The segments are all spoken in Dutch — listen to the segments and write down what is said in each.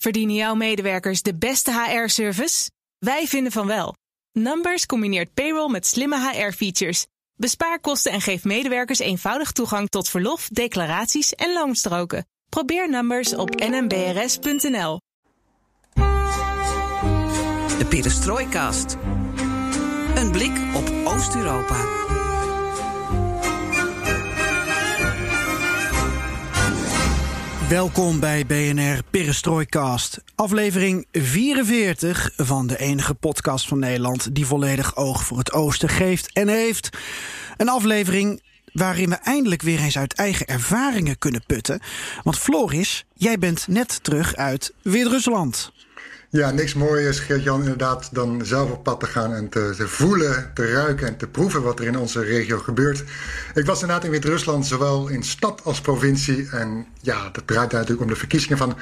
Verdienen jouw medewerkers de beste HR-service? Wij vinden van wel. Numbers combineert payroll met slimme HR-features. Bespaar kosten en geef medewerkers eenvoudig toegang tot verlof, declaraties en loonstroken. Probeer Numbers op nmbrs.nl. De Perestroikast. Een blik op Oost-Europa. Welkom bij BNR Perestroikast. Aflevering 44 van de enige podcast van Nederland die volledig oog voor het oosten geeft en heeft. Een aflevering waarin we eindelijk weer eens uit eigen ervaringen kunnen putten. Want Floris, jij bent net terug uit Wit-Rusland. Ja, niks mooiers, Geert-Jan, inderdaad, dan zelf op pad te gaan en te, voelen, te ruiken en te proeven wat er in onze regio gebeurt. Ik was inderdaad in Wit-Rusland, zowel in stad als provincie. En ja, dat draait natuurlijk om de verkiezingen van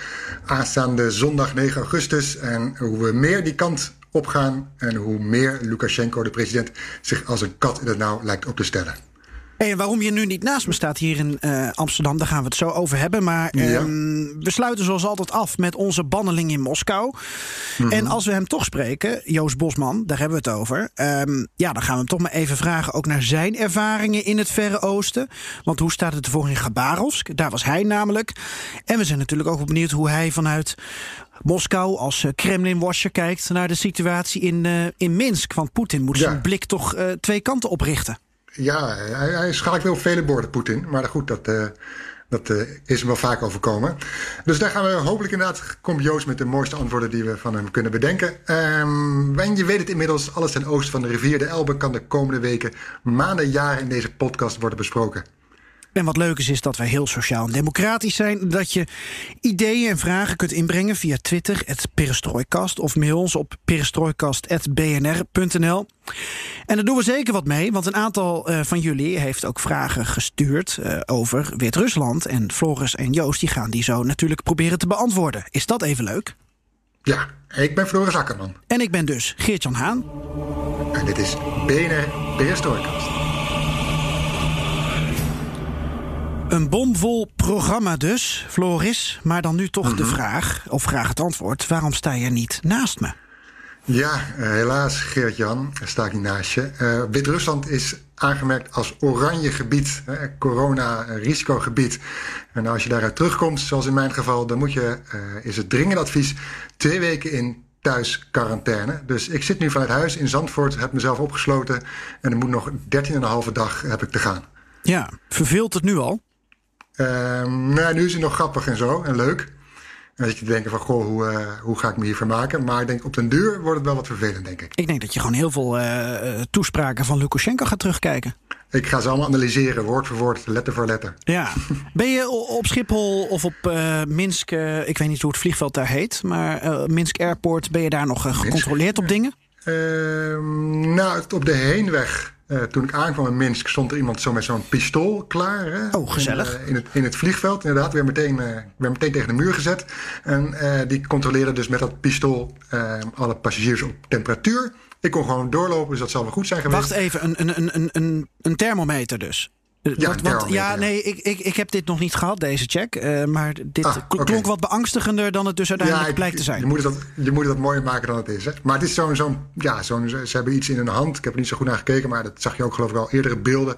aanstaande zondag 9 augustus. En hoe we meer die kant opgaan en hoe meer Lukashenko, de president, zich als een kat in het nauw lijkt op te stellen. Hey, waarom je nu niet naast me staat hier in uh, Amsterdam, daar gaan we het zo over hebben. Maar ja. um, we sluiten zoals altijd af met onze banneling in Moskou. -hmm. En als we hem toch spreken, Joost Bosman, daar hebben we het over. Um, ja, dan gaan we hem toch maar even vragen ook naar zijn ervaringen in het Verre Oosten. Want hoe staat het ervoor in Gabarovsk? Daar was hij namelijk. En we zijn natuurlijk ook benieuwd hoe hij vanuit Moskou als uh, Kremlin-washer kijkt naar de situatie in, uh, in Minsk. Want Poetin moet ja. zijn blik toch uh, twee kanten oprichten. Ja, hij, hij schaakt wel vele borden, Poetin. Maar goed, dat, uh, dat uh, is hem wel vaak overkomen. Dus daar gaan we hopelijk inderdaad, komt Joost met de mooiste antwoorden die we van hem kunnen bedenken. Um, en je weet het inmiddels, alles ten oosten van de rivier de Elbe kan de komende weken, maanden, jaren in deze podcast worden besproken. En wat leuk is, is dat wij heel sociaal en democratisch zijn. Dat je ideeën en vragen kunt inbrengen via Twitter, het Perestrooikast. Of mail ons op perestrooikast.bnr.nl. En daar doen we zeker wat mee, want een aantal uh, van jullie heeft ook vragen gestuurd uh, over Wit-Rusland. En Floris en Joost die gaan die zo natuurlijk proberen te beantwoorden. Is dat even leuk? Ja, ik ben Floris Akkerman. En ik ben dus Geert-Jan Haan. En dit is BNR Perestrooikast. Een bomvol programma dus, Floris. Maar dan nu toch mm -hmm. de vraag, of vraag het antwoord... waarom sta je niet naast me? Ja, uh, helaas, Geert-Jan, sta ik niet naast je. Uh, Wit-Rusland is aangemerkt als oranje gebied, corona-risicogebied. En als je daaruit terugkomt, zoals in mijn geval... dan moet je, is het dringend advies, twee weken in thuis quarantaine. Dus ik zit nu vanuit huis in Zandvoort, heb mezelf opgesloten... en er moet nog 13,5 dag heb ik te gaan. Ja, verveelt het nu al? Uh, nou, nu is het nog grappig en zo en leuk. En dat je denkt van, goh, hoe, uh, hoe ga ik me hier vermaken? Maar ik denk, op den duur wordt het wel wat vervelend, denk ik. Ik denk dat je gewoon heel veel uh, toespraken van Lukashenko gaat terugkijken. Ik ga ze allemaal analyseren, woord voor woord, letter voor letter. Ja. Ben je op Schiphol of op uh, Minsk, ik weet niet hoe het vliegveld daar heet... maar Minsk Airport, ben je daar nog gecontroleerd op dingen? Ehm, nou, op de heenweg... Uh, toen ik aankwam in Minsk stond er iemand zo met zo'n pistool klaar. Hè? Oh, gezellig. In, uh, in, het, in het vliegveld, inderdaad. Weer meteen, uh, weer meteen tegen de muur gezet. En die controleerde dus met dat pistool alle passagiers op temperatuur. Ik kon gewoon doorlopen, dus dat zal wel goed zijn geweest. Wacht even, een, een, een, een, een thermometer dus? Ja, wat, wat, ja, nee, ik, ik, ik heb dit nog niet gehad, deze check. Uh, maar dit ah, okay. klonk wat beangstigender dan het dus uiteindelijk ja, blijkt te zijn. Je moet het, je moet het mooier maken dan het is. Hè? Maar het is zo'n, zo'n, ja, zo'n, ze hebben iets in hun hand. Ik heb er niet zo goed naar gekeken, maar dat zag je ook geloof ik al eerdere beelden.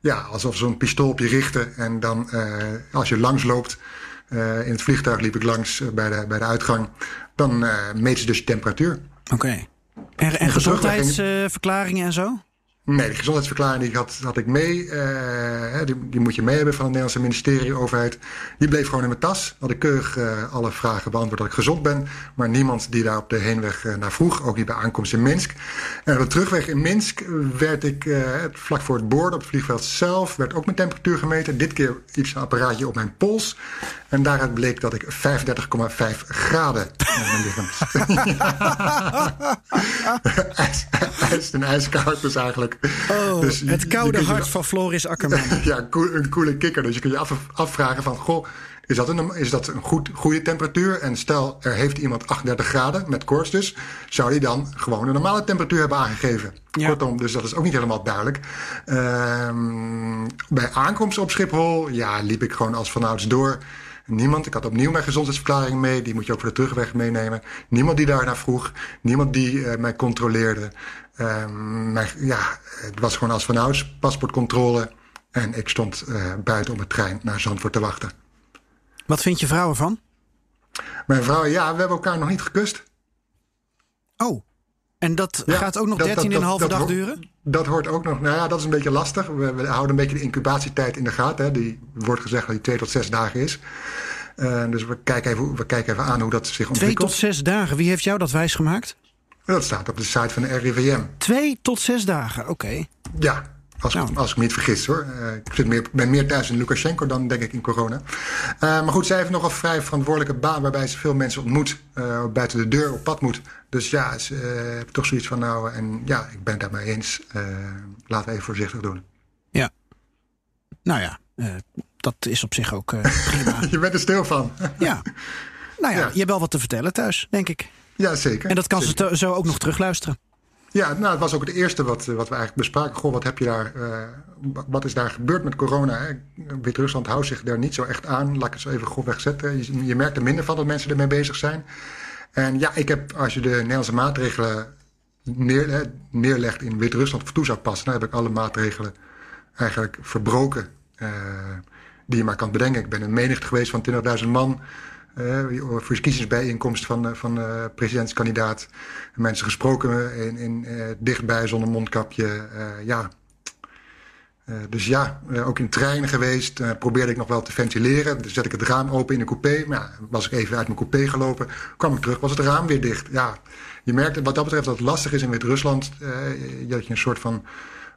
Ja, alsof ze zo'n pistool op je richten. En dan uh, als je langs loopt, uh, in het vliegtuig liep ik langs bij, de, bij de uitgang. Dan meten ze dus je temperatuur. Oké. Okay. En, en gezondheidsverklaringen en zo? Nee, de gezondheidsverklaring die had, had ik mee. Uh, die, die, moet je mee hebben van het Nederlandse ministerie, overheid. Die bleef gewoon in mijn tas. Had ik keurig uh, alle vragen beantwoord dat ik gezond ben. Maar niemand die daar op de heenweg uh, naar vroeg. Ook niet bij aankomst in Minsk. En op de terugweg in Minsk werd ik vlak voor het boorden op het vliegveld zelf... werd ook mijn temperatuur gemeten. Dit keer iets een apparaatje op mijn pols. En daaruit bleek dat ik 35,5 graden in mijn lichaam een ijskoud dus eigenlijk. Oh, dus het koude hart je, van Floris Akkerman. ja, een koele kikker. Dus je kunt je af, afvragen van... Goh, is dat een, is dat een goed, goede temperatuur? En stel, er heeft iemand 38 graden, met koorts dus... zou die dan gewoon een normale temperatuur hebben aangegeven. Ja. Kortom, dus dat is ook niet helemaal duidelijk. Um, bij aankomst op Schiphol, ja, liep ik gewoon als vanouds door... Niemand. Ik had opnieuw mijn gezondheidsverklaring mee. Die moet je ook voor de terugweg meenemen. Niemand die daarnaar vroeg. Niemand die uh, mij controleerde. Um, maar, ja, het was gewoon als vanouds paspoortcontrole. En ik stond uh, buiten op het trein naar Zandvoort te wachten. Wat vind je vrouw ervan? Mijn vrouw, ja, we hebben elkaar nog niet gekust. Oh, en dat ja, gaat ook nog 13,5 dag duren? Dat hoort ook nog. Nou ja, dat is een beetje lastig. We, we houden een beetje de incubatietijd in de gaten. Hè. Die wordt gezegd dat die 2 tot 6 dagen is. Uh, dus we kijken, even, we kijken even aan hoe dat zich ontwikkelt. 2 tot 6 dagen. Wie heeft jou dat wijsgemaakt? Dat staat op de site van de RIVM. 2 tot 6 dagen, oké. Okay. Ja, als, nou. als ik me niet vergis hoor. Uh, ik zit meer, ben meer thuis in Lukashenko dan denk ik in corona. Uh, maar goed, zij heeft nogal vrij verantwoordelijke baan waarbij ze veel mensen ontmoet. Uh, buiten de deur op pad moet. Dus ja, ze heeft toch zoiets van nou, en ja, ik ben het daarmee eens. laten we even voorzichtig doen. Ja. Nou ja, dat is op zich ook prima. je bent er stil van. ja. Nou ja, ja, je hebt wel wat te vertellen thuis, denk ik. Ja, zeker. En dat kan zeker. ze zo ook nog terugluisteren. Ja, nou, het was ook het eerste wat, wat we eigenlijk bespraken. Goh, wat heb je daar, uh, wat is daar gebeurd met corona? Wit-Rusland houdt zich daar niet zo echt aan. Laat ik het zo even grofweg zetten. Je, je merkt er minder van dat mensen ermee bezig zijn. En ja, ik heb, als je de Nederlandse maatregelen neer, neerlegt in Wit-Rusland of toe zou passen, dan heb ik alle maatregelen eigenlijk verbroken uh, die je maar kan bedenken. Ik ben een menigte geweest van 20.000 man. Uh, verkiezingsbijeenkomst van, van uh, presidentskandidaat. Mensen gesproken in, in, uh, dichtbij zonder mondkapje. ja. dus ja, ook in treinen geweest. probeerde ik nog wel te ventileren. Dus zet ik het raam open in de coupé. Maar was ik even uit mijn coupé gelopen. Kwam ik terug, was het raam weer dicht. Ja, je merkt wat dat betreft dat het lastig is in Wit-Rusland. dat je een soort van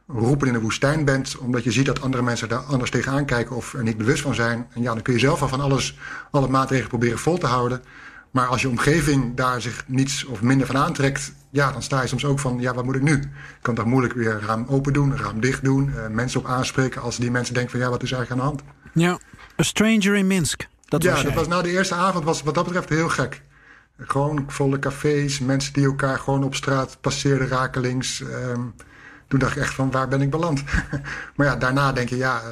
roepen in de woestijn bent, omdat je ziet dat andere mensen daar anders tegenaan kijken of er niet bewust van zijn. En ja, dan kun je zelf al van alles, alle maatregelen proberen vol te houden. Maar als je omgeving daar zich niets of minder van aantrekt, ja, dan sta je soms ook van, ja, wat moet ik nu? Ik kan toch moeilijk weer raam open doen, raam dicht doen, uh, mensen op aanspreken als die mensen denken van, ja, wat is eigenlijk aan de hand? Ja, A Stranger in Minsk. Dat ja, was dat was nou de eerste avond was wat dat betreft heel gek. Gewoon volle cafés, mensen die elkaar gewoon op straat passeerden rakelings. Um, toen dacht ik echt van waar ben ik beland? maar ja, daarna denk je ja,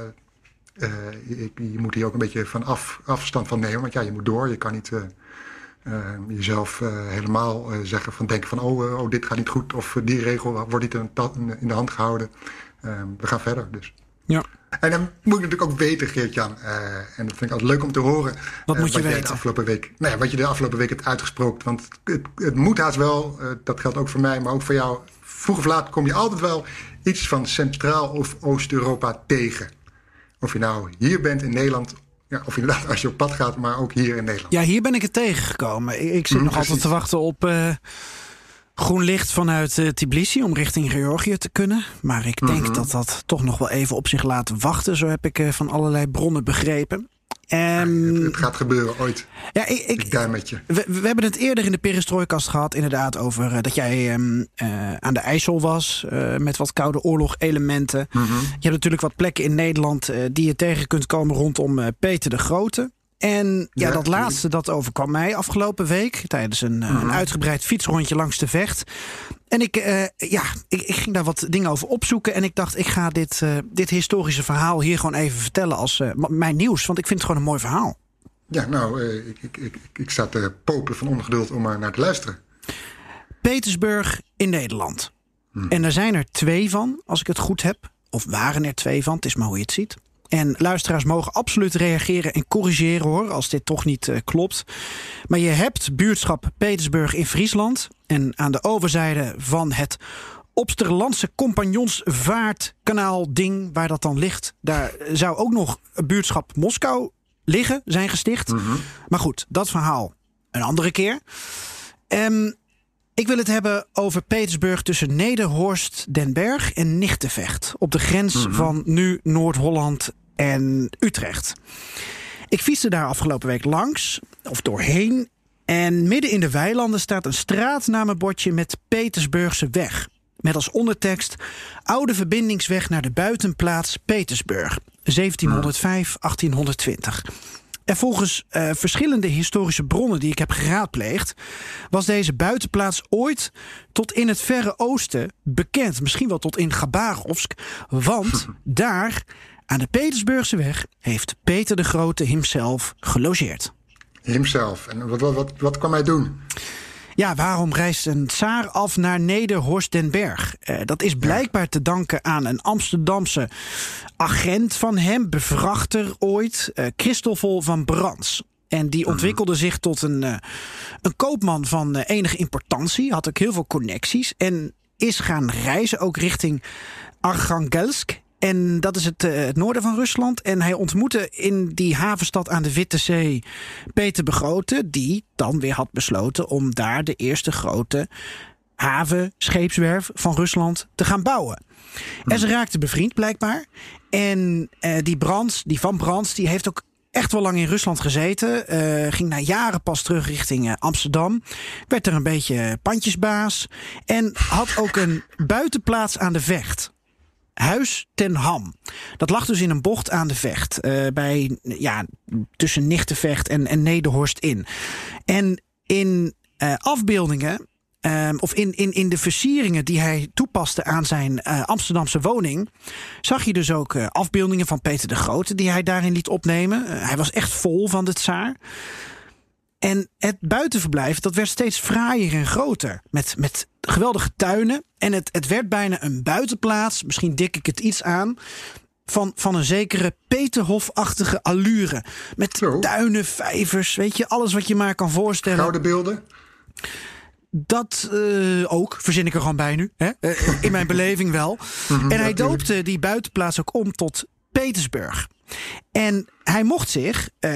uh, je, je, moet hier ook een beetje van af, afstand van nemen. Want ja, je moet door. Je kan niet uh, jezelf helemaal zeggen van denken van oh, oh, dit gaat niet goed. Of die regel wordt niet in de hand gehouden. Ehm, we gaan verder dus. Ja. En dan moet ik natuurlijk ook weten, Geert-Jan, en dat vind ik altijd leuk om te horen. Wat moet je wat weten? De afgelopen week, nou ja, wat je de afgelopen week hebt uitgesproken. Want het, het moet haast wel, dat geldt ook voor mij, maar ook voor jou vroeg of laat kom je altijd wel iets van Centraal- of Oost-Europa tegen. Of je nou hier bent in Nederland, ja, of inderdaad als je op pad gaat, maar ook hier in Nederland. Ja, hier ben ik het tegengekomen. Ik, ik zit Mm, nog precies. altijd te wachten op uh, groen licht vanuit uh, Tbilisi om richting Georgië te kunnen. Maar ik denk Mhm. dat dat toch nog wel even op zich laat wachten. Zo heb ik uh, van allerlei bronnen begrepen. Het, Um, het gaat gebeuren ooit. ja, ik, ik, met je. we, we hebben het eerder in de perestrooikast gehad, inderdaad, over eh, dat jij ehm, eh, aan de IJssel was eh, met wat koude oorlog-elementen. Mhm. Je hebt natuurlijk wat plekken in Nederland die je tegen kunt komen rondom Peter de Grote. En ja, Ja, dat laatste dat overkwam mij afgelopen week tijdens een, eh, Mhm. een uitgebreid fietsrondje langs de vecht. En ik, eh, ja, ik, ik ging daar wat dingen over opzoeken. En ik dacht, ik ga dit, eh, dit historische verhaal hier gewoon even vertellen als mijn nieuws. Want ik vind het gewoon een mooi verhaal. Ja, nou, ik, ik, ik, ik sta te popelen van ongeduld om er naar te luisteren. Petersburg in Nederland. En er zijn er twee van, als ik het goed heb. Of waren er twee van, het is maar hoe je het ziet. En luisteraars mogen absoluut reageren en corrigeren hoor, als dit toch niet eh, klopt. Maar je hebt buurtschap Petersburg in Friesland. En aan de overzijde van het Opsterlandse compagnonsvaartkanaal ding, waar dat dan ligt, daar zou ook nog buurtschap Moskou liggen, zijn gesticht. Maar goed, dat verhaal een andere keer. Ehm, ik wil het hebben over Petersburg tussen Nederhorst, Den Berg en Nichtenvecht. Op de grens van nu Noord-Holland en Utrecht. Ik fietste daar afgelopen week langs, of doorheen. En midden in de weilanden staat een straatnamenbordje met Petersburgse weg. Met als ondertekst oude verbindingsweg naar de buitenplaats Petersburg. 1705-1820. En volgens eh, verschillende historische bronnen die ik heb geraadpleegd, was deze buitenplaats ooit tot in het verre oosten bekend. Misschien wel tot in Gabarovsk. Want daar aan de Petersburgse weg heeft Peter de Grote hemzelf gelogeerd. Himself. En wat, wat, wat, wat kwam hij doen? Ja, waarom reist een tsaar af naar Nederhorst den Berg? Eh, dat is blijkbaar te danken aan een Amsterdamse agent van hem, bevrachter ooit, eh, Christoffel van Brands. En die ontwikkelde zich tot een, eh, een koopman van enige importantie, had ook heel veel connecties en is gaan reizen ook richting Archangelsk. En dat is het, eh, het noorden van Rusland. En hij ontmoette in die havenstad aan de Witte Zee Peter Begrote, die dan weer had besloten om daar de eerste grote haven, scheepswerf van Rusland te gaan bouwen. En ze raakten bevriend blijkbaar. En eh, die Brands, die van Brands, die heeft ook echt wel lang in Rusland gezeten. Eh, ging na jaren pas terug richting Amsterdam. Werd er een beetje pandjesbaas. En had ook een buitenplaats aan de vecht. Huis ten Ham. Dat lag dus in een bocht aan de vecht. eh, bij, ja, tussen Nichtenvecht en, en Nederhorst in. En in eh, afbeeldingen Ehm, of in, in, in de versieringen die hij toepaste aan zijn eh, Amsterdamse woning, zag je dus ook afbeeldingen van Peter de Grote die hij daarin liet opnemen. Hij was echt vol van de tsaar. En het buitenverblijf dat werd steeds fraaier en groter. Met, met geweldige tuinen. En het, het werd bijna een buitenplaats. Misschien dik ik het iets aan. Van, van een zekere Peterhof-achtige allure. Met Zo. tuinen, vijvers, weet je, alles wat je maar kan voorstellen. Gouden beelden? Dat eh, ook, verzin ik er gewoon bij nu. Hè? Eh, in mijn beleving wel. en hij doopte die buitenplaats ook om tot Petersburg. En hij mocht zich eh,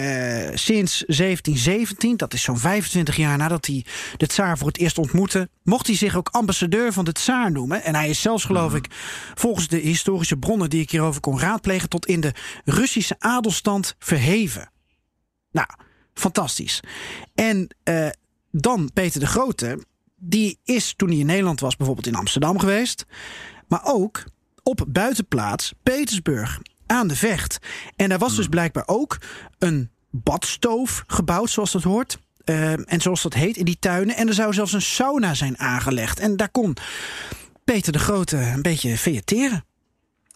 sinds 1717, dat is zo'n 25 jaar nadat hij de tsaar voor het eerst ontmoette, mocht hij zich ook ambassadeur van de tsaar noemen. En hij is zelfs, geloof ik, volgens de historische bronnen die ik hierover kon raadplegen, tot in de Russische adelstand verheven. Nou, fantastisch. En eh, dan Peter de Grote, die is toen hij in Nederland was, bijvoorbeeld in Amsterdam geweest, maar ook op buitenplaats Petersburg aan de vecht. En daar was dus blijkbaar ook een badstoof gebouwd, zoals dat hoort. Eh, en zoals dat heet in die tuinen. En er zou zelfs een sauna zijn aangelegd. En daar kon Peter de Grote een beetje vegeteren.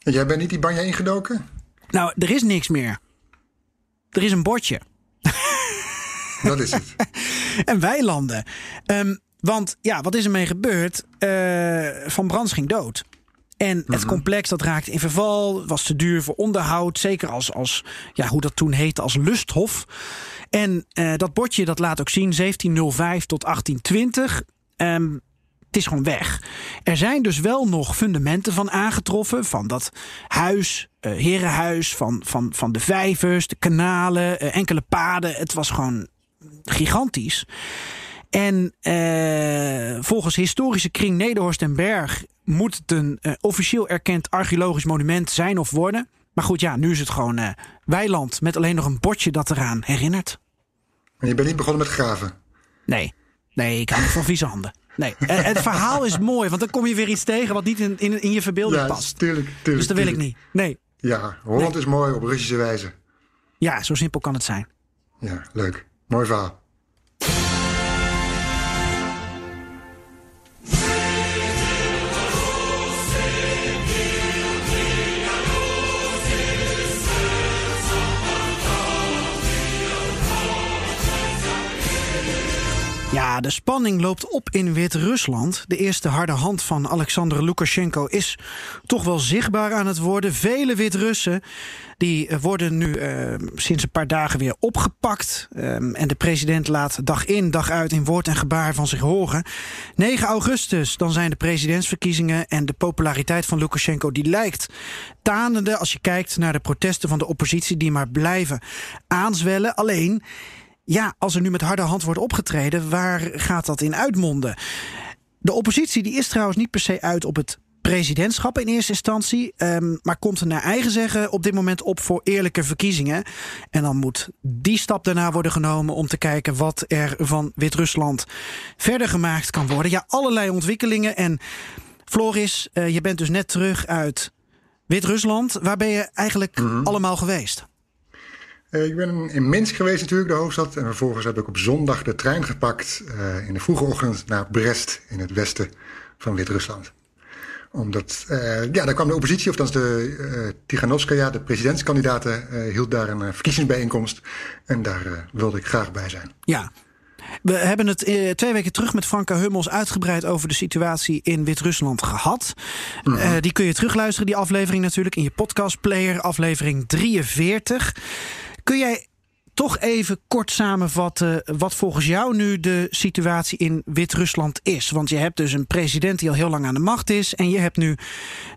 En jij bent niet die banja ingedoken? Nou, er is niks meer. Er is een bordje. Dat is het. en weilanden. Ehm, want ja, wat is er mee gebeurd? Eh, Van Brands ging dood. En het complex dat raakte in verval, was te duur voor onderhoud. Zeker als, als ja, hoe dat toen heette, als lusthof. En eh, dat bordje dat laat ook zien 1705 tot 1820. Ehm, het is gewoon weg. Er zijn dus wel nog fundamenten van aangetroffen. Van dat huis, eh, herenhuis, van, van, van de vijvers, de kanalen, eh, enkele paden. Het was gewoon gigantisch. En eh, volgens historische kring Nederhorst en Berg moet het een eh, officieel erkend archeologisch monument zijn of worden. Maar goed, ja, nu is het gewoon eh, weiland met alleen nog een bordje dat eraan herinnert. En je bent niet begonnen met graven. Nee, nee, ik hou niet van vieze handen. Nee, het verhaal is mooi, want dan kom je weer iets tegen wat niet in, in, in je verbeelding Ja, past. tuurlijk, tuurlijk. Dus dat wil ik niet. Nee, Ja, Holland is mooi op Russische wijze. ja, zo simpel kan het zijn. Ja, leuk. Mooi verhaal. De spanning loopt op in Wit-Rusland. De eerste harde hand van Alexander Lukashenko is toch wel zichtbaar aan het worden. Vele Wit-Russen die worden nu eh, sinds een paar dagen weer opgepakt. Ehm, en de president laat dag in, dag uit in woord en gebaar van zich horen. 9 augustus, dan zijn de presidentsverkiezingen. En de populariteit van Lukashenko die lijkt tanende als je kijkt naar de protesten van de oppositie die maar blijven aanzwellen. Alleen. Ja, als er nu met harde hand wordt opgetreden, waar gaat dat in uitmonden? De oppositie die is trouwens niet per se uit op het presidentschap in eerste instantie, ehm, maar komt er naar eigen zeggen op dit moment op voor eerlijke verkiezingen. En dan moet die stap daarna worden genomen om te kijken wat er van Wit-Rusland verder gemaakt kan worden. Ja, allerlei ontwikkelingen. En Floris, eh, je bent dus net terug uit Wit-Rusland. Waar ben je eigenlijk allemaal geweest? Eh, ik ben in Minsk geweest natuurlijk, de hoofdstad. En vervolgens heb ik op zondag de trein gepakt eh, in de vroege ochtend naar Brest in het westen van Wit-Rusland. omdat, ja, daar kwam de oppositie, of dan de uh, Tiganovskaya, de presidentskandidaten, hield daar een verkiezingsbijeenkomst. En daar wilde ik graag bij zijn. Ja, we hebben het eh, twee weken terug met Franka Hummels uitgebreid over de situatie in Wit-Rusland gehad. Mhm. Eh, die kun je terugluisteren, die aflevering natuurlijk, in je podcastplayer, aflevering 43. Kun jij toch even kort samenvatten wat volgens jou nu de situatie in Wit-Rusland is? Want je hebt dus een president die al heel lang aan de macht is. En je hebt nu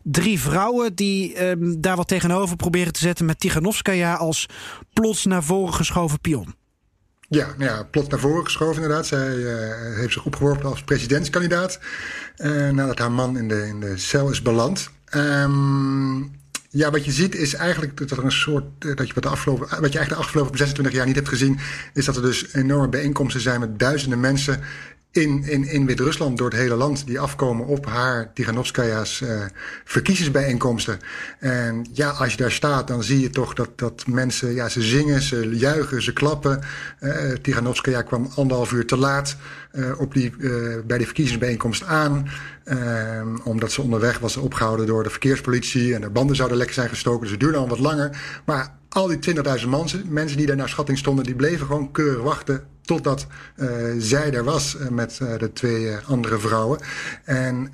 drie vrouwen die ehm, daar wat tegenover proberen te zetten met Tiganovskaya als plots naar voren geschoven pion. Ja, nou ja, plot naar voren geschoven inderdaad. Zij uh, heeft zich opgeworpen als presidentskandidaat. Uh, nadat haar man in de, in de cel is beland. Um, ja, wat je ziet is eigenlijk dat er een soort. Eh, dat je wat, de afgelopen, wat je eigenlijk de afgelopen 26 jaar niet hebt gezien. Is dat er dus enorme bijeenkomsten zijn met duizenden mensen in, in, in Wit-Rusland door het hele land die afkomen op haar Tiganovskaya's uh, verkiezingsbijeenkomsten. En ja, als je daar staat, dan zie je toch dat, dat mensen, ja, ze zingen, ze juichen, ze klappen. Uh, Tiganovskaya kwam anderhalf uur te laat uh, op die, bij de verkiezingsbijeenkomst aan. omdat ze onderweg was opgehouden door de verkeerspolitie en de banden zouden lekker zijn gestoken. Dus het duurde al wat langer. Maar al die 20.000 mensen, mensen die daar naar schatting stonden, die bleven gewoon keurig wachten totdat uh, zij er was uh, met uh, de twee andere vrouwen. En,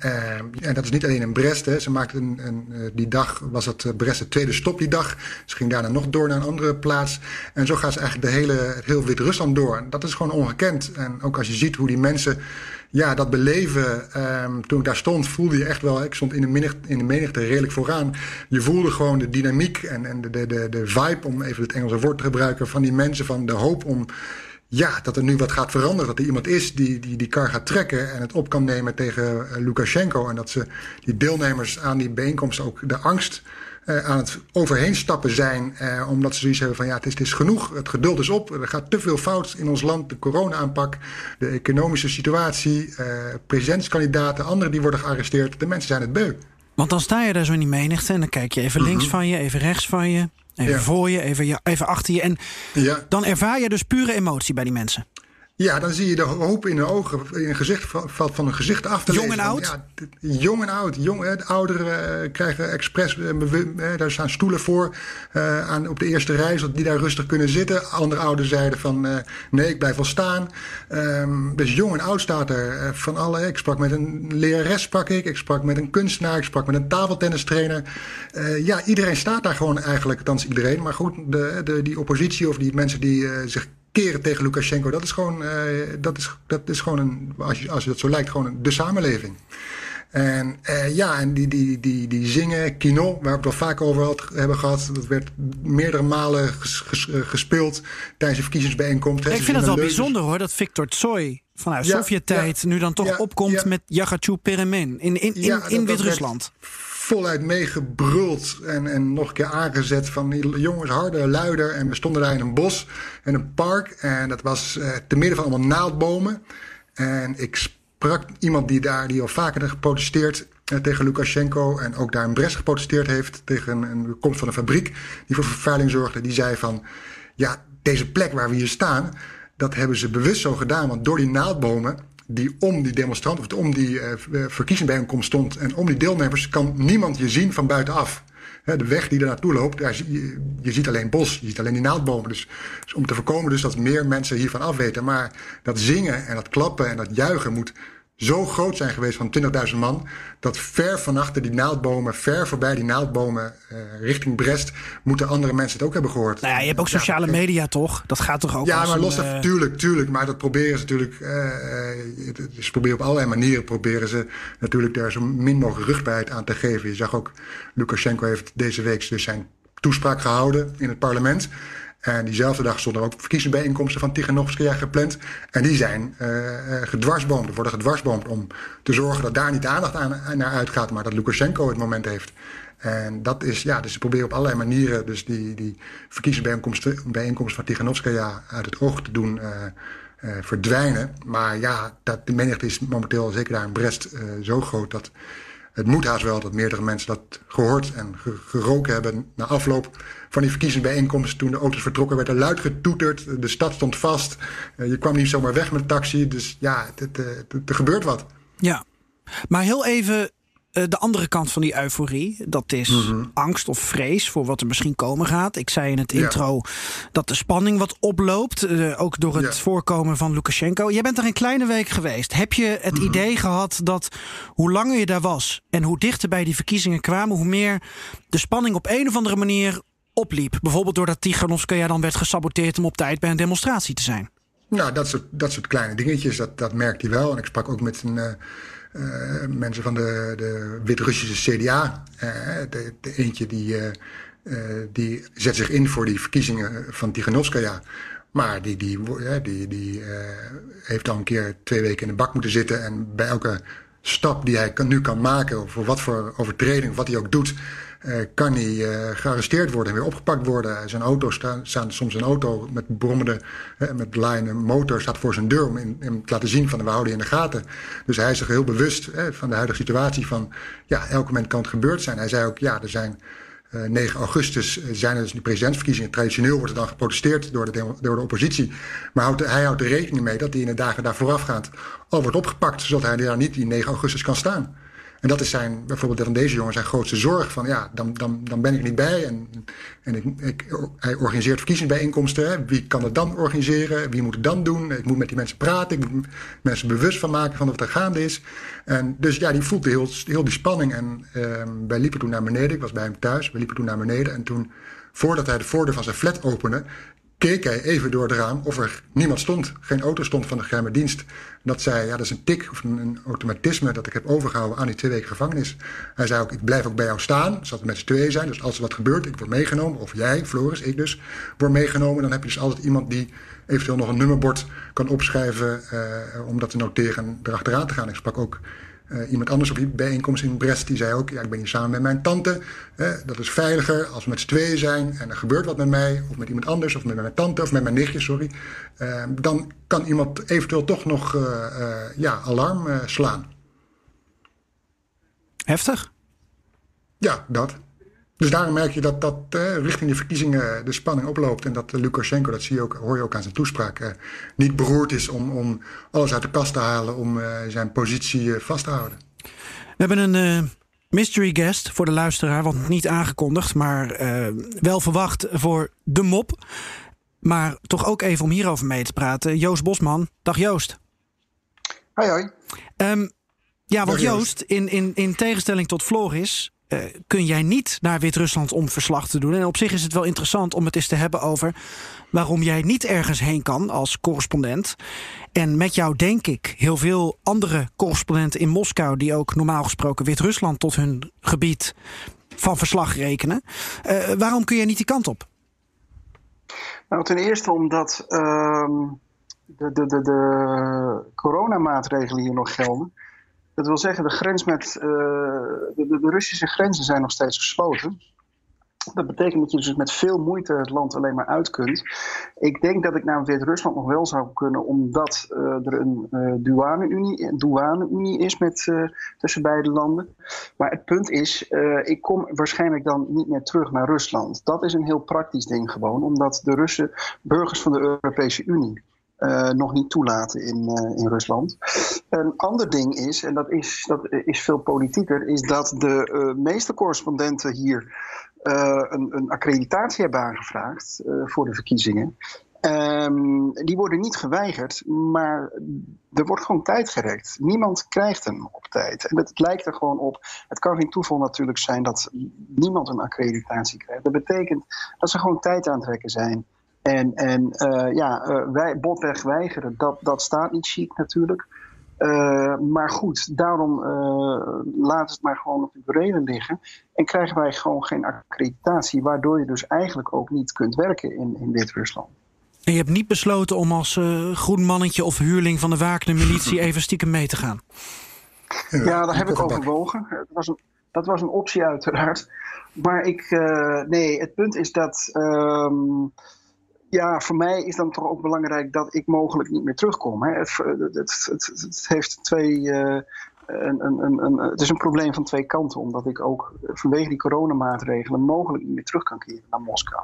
en dat is niet alleen in Brest. Hè. Ze maakte een, een die dag was het Brest de tweede stop die dag. Ze ging daarna nog door naar een andere plaats. En zo gaat ze eigenlijk de hele, heel Wit-Rusland door. En dat is gewoon ongekend. En ook als je ziet hoe die mensen ja, dat beleven. Um, toen ik daar stond, voelde je echt wel. Ik stond in de, menigte, in de menigte redelijk vooraan. Je voelde gewoon de dynamiek en, en de, de, de, de vibe, om even het Engelse woord te gebruiken, van die mensen. Van de hoop om ja, dat er nu wat gaat veranderen. Dat er iemand is die die, die kar gaat trekken en het op kan nemen tegen uh, Lukashenko. En dat ze die deelnemers aan die bijeenkomst ook de angst uh, aan het overheen stappen zijn. Uh, omdat ze zoiets hebben van ja, het is, het is genoeg. Het geduld is op. Er gaat te veel fout in ons land. De corona-aanpak, de economische situatie, presidentskandidaten, anderen die worden gearresteerd. De mensen zijn het beu. Want dan sta je daar zo in die menigte en dan kijk je even links mhm. van je, even rechts van je. Even voor je, even, even achter je. En ja. dan ervaar je dus pure emotie bij die mensen. Ja, dan zie je de hoop in de ogen, in een gezicht valt van een gezicht af te Jong en oud? Ja, jong en oud. Jong, hè, de ouderen uh, krijgen expres, uh, daar staan stoelen voor uh, aan, op de eerste rij, zodat die daar rustig kunnen zitten. Andere ouderen zeiden van nee, ik blijf wel staan. Um, dus jong en oud staat er van alle. Ik sprak met een lerares, sprak ik. Ik sprak met een kunstenaar, ik sprak met een tafeltennistrainer. ja, iedereen staat daar gewoon eigenlijk, althans iedereen. Maar goed, de, de, die oppositie of die mensen die zich keren tegen Lukashenko. Dat is gewoon, uh, dat is, dat is gewoon een, als je, als je dat zo lijkt, gewoon een, de samenleving. En uh, ja, en die, die, die, die zingen, kino, waar we het wel vaak over had, hebben gehad. Dat werd meerdere malen ges, ges, uh, gespeeld tijdens de verkiezingsbijeenkomst. Ik vind het wel bijzonder hoor, dat Victor Tsoi vanuit ja, Sovjet-tijd ja, nu dan toch opkomt met Yagachu Peremen in, in, in, in Wit-Rusland voluit meegebruld en, en nog een keer aangezet van jongens harder, luider. En we stonden daar in een bos en een park en dat was uh, te midden van allemaal naaldbomen. En ik sprak iemand die daar, die al vaker geprotesteerd uh, tegen Lukashenko en ook daar in Brest geprotesteerd heeft tegen een, een komst van een fabriek die voor vervuiling zorgde. Die zei van, ja, deze plek waar we hier staan, dat hebben ze bewust zo gedaan. Want door die naaldbomen die om die demonstrant of om die uh, verkiezingsbijeenkomst stond en om die deelnemers kan niemand je zien van buitenaf. de weg die er naartoe loopt, je, ziet alleen bos, je ziet alleen die naaldbomen. Dus, dus, om te voorkomen dus dat meer mensen hiervan afweten. Maar dat zingen en dat klappen en dat juichen moet zo groot zijn geweest van 20.000 man. Dat ver van achter die naaldbomen, ver voorbij die naaldbomen, uh, richting Brest, moeten andere mensen het ook hebben gehoord. Nou ja, je hebt ook sociale ja, media toch? Dat gaat toch ook. Ja, maar los uh... tuurlijk, tuurlijk. Maar dat proberen ze natuurlijk. Uh, ze proberen op allerlei manieren proberen ze natuurlijk daar zo min mogelijk rugbaarheid aan te geven. Je zag ook, Lukashenko heeft deze week dus zijn toespraak gehouden in het parlement. En diezelfde dag stonden ook verkiezingsbijeenkomsten van Tiganovskaya gepland. En die zijn uh, gedwarsboomd, worden gedwarsboomd om te zorgen dat daar niet aandacht aan, naar uitgaat, maar dat Lukashenko het moment heeft. En dat is, ja, dus ze proberen op allerlei manieren dus die, die verkiezingsbijeenkomsten van Tiganovskaya uit het oog te doen verdwijnen. Maar ja, dat, de menigte is momenteel, zeker daar in Brest, zo groot dat het moet haast wel dat meerdere mensen dat gehoord en geroken hebben na afloop van die verkiezingsbijeenkomst. Toen de auto's vertrokken werd er luid getoeterd. De stad stond vast. Uh, je kwam niet zomaar weg met de taxi. Dus ja, er gebeurt wat. Ja, maar heel even eh, de andere kant van die euforie. Dat is Mhm. angst of vrees voor wat er misschien komen gaat. Ik zei in het intro dat de spanning wat oploopt. eh, ook door het Ja. voorkomen van Lukashenko. Jij bent er een kleine week geweest. Heb je het Mhm. idee gehad dat hoe langer je daar was en hoe dichter bij die verkiezingen kwamen, hoe meer de spanning op een of andere manier opliep? Bijvoorbeeld doordat Tiganovskaya dan werd gesaboteerd om op tijd bij een demonstratie te zijn. Nou, dat soort, kleine dingetjes, dat, dat merkt hij wel. En ik sprak ook met een, eh, eh, mensen van de, de Wit-Russische CDA. Eh, de, de eentje die, die zet zich in voor die verkiezingen van Tiganovskaya. Maar die, die, die, die heeft al een keer twee weken in de bak moeten zitten. En bij elke stap die hij kan, nu kan maken, of voor wat voor overtreding, wat hij ook doet, kan hij eh, gearresteerd worden en weer opgepakt worden. Zijn auto staan, soms een auto met brommende, eh, met laaiende motor staat voor zijn deur om in, te laten zien van we houden je in de gaten. Dus hij is zich heel bewust eh, van de huidige situatie van ja, elk moment kan het gebeurd zijn. Hij zei ook ja, er zijn eh, 9 augustus eh, zijn er dus die presidentsverkiezingen. Traditioneel wordt er dan geprotesteerd door de, door de oppositie. Maar houdt, hij houdt er rekening mee dat hij in de dagen daar voorafgaand al wordt opgepakt, zodat hij daar niet die 9 augustus kan staan. En dat is zijn, bijvoorbeeld van deze jongen zijn grootste zorg. Van ja, dan, dan, dan ben ik niet bij. En, en ik, ik, hij organiseert verkiezingsbijeenkomsten. Hè. Wie kan het dan organiseren? Wie moet het dan doen? Ik moet met die mensen praten. Ik moet mensen bewust van maken van wat er gaande is. En dus ja, die voelde heel, heel die spanning. En ehm, wij liepen toen naar beneden. Ik was bij hem thuis. We liepen toen naar beneden. En toen, voordat hij de voordeur van zijn flat opende, keek hij even door het raam of er niemand stond. Geen auto stond van de geheime dienst. Dat zei, ja, dat is een tik of een, automatisme dat ik heb overgehouden aan die twee weken gevangenis. Hij zei ook, ik blijf ook bij jou staan. Zal het met z'n tweeën zijn. Dus als er wat gebeurt, ik word meegenomen. Of jij, Floris, ik dus, word meegenomen. Dan heb je dus altijd iemand die eventueel nog een nummerbord kan opschrijven eh, om dat te noteren en erachteraan te gaan. Ik sprak ook uh, iemand anders op die bijeenkomst in Brest, die zei ook: ja, Ik ben hier samen met mijn tante. Dat is veiliger als we met z'n tweeën zijn en er gebeurt wat met mij, of met iemand anders, of met mijn tante, of met mijn nichtje, sorry. Uh, dan kan iemand eventueel toch nog uh, ja, alarm slaan. Heftig? Ja, dat. Dus daarom merk je dat, dat uh, richting de verkiezingen de spanning oploopt. En dat uh, Lukashenko, dat zie je ook, hoor je ook aan zijn toespraak, uh, niet beroerd is om, om alles uit de kast te halen om zijn positie vast te houden. We hebben een mystery guest voor de luisteraar, want niet aangekondigd, maar wel verwacht voor de mop. Maar toch ook even om hierover mee te praten. Joost Bosman. Dag Joost. Hoi hoi. Um, ja, want Joost, in, in, in tegenstelling tot Floris, uh, kun jij niet naar Wit-Rusland om verslag te doen. En op zich is het wel interessant om het eens te hebben over waarom jij niet ergens heen kan als correspondent. En met jou denk ik heel veel andere correspondenten in Moskou die ook normaal gesproken Wit-Rusland tot hun gebied van verslag rekenen. Uh, waarom kun jij niet die kant op? Nou, ten eerste omdat uh, de, de, de, de coronamaatregelen hier nog gelden. Dat wil zeggen, de, grens met, uh, de, de, Russische grenzen zijn nog steeds gesloten. Dat betekent dat je dus met veel moeite het land alleen maar uit kunt. Ik denk dat ik naar Wit-Rusland nog wel zou kunnen, omdat uh, er een uh, douane-unie douane is met, tussen beide landen. Maar het punt is, ik kom waarschijnlijk dan niet meer terug naar Rusland. Dat is een heel praktisch ding gewoon, omdat de Russen burgers van de Europese Unie uh, nog niet toelaten in, uh, in Rusland. Een ander ding is, en dat is, dat is veel politieker, is dat de uh, meeste correspondenten hier een, een, accreditatie hebben aangevraagd voor de verkiezingen. Um, die worden niet geweigerd, maar er wordt gewoon tijd gerekt. Niemand krijgt hem op tijd. En het lijkt er gewoon op. Het kan geen toeval natuurlijk zijn dat niemand een accreditatie krijgt. Dat betekent dat ze gewoon tijd aan het trekken zijn. En, en uh, ja, uh, wij, botweg weigeren, dat, dat staat niet chic natuurlijk. Uh, maar goed, daarom laat het maar gewoon op de burelen liggen. En krijgen wij gewoon geen accreditatie, waardoor je dus eigenlijk ook niet kunt werken in, in Wit-Rusland. En je hebt niet besloten om als groen mannetje of huurling van de wakende militie even stiekem mee te gaan? Ja, daar heb ik overwogen. Dat was, een, dat was een optie uiteraard. Maar ik, nee, het punt is dat... Um, ja, voor mij is dan toch ook belangrijk dat ik mogelijk niet meer terugkom. Hè. Het, het, het, het, heeft twee. Uh, een, een, een, het is een probleem van twee kanten, omdat ik ook vanwege die coronamaatregelen mogelijk niet meer terug kan keren naar Moskou.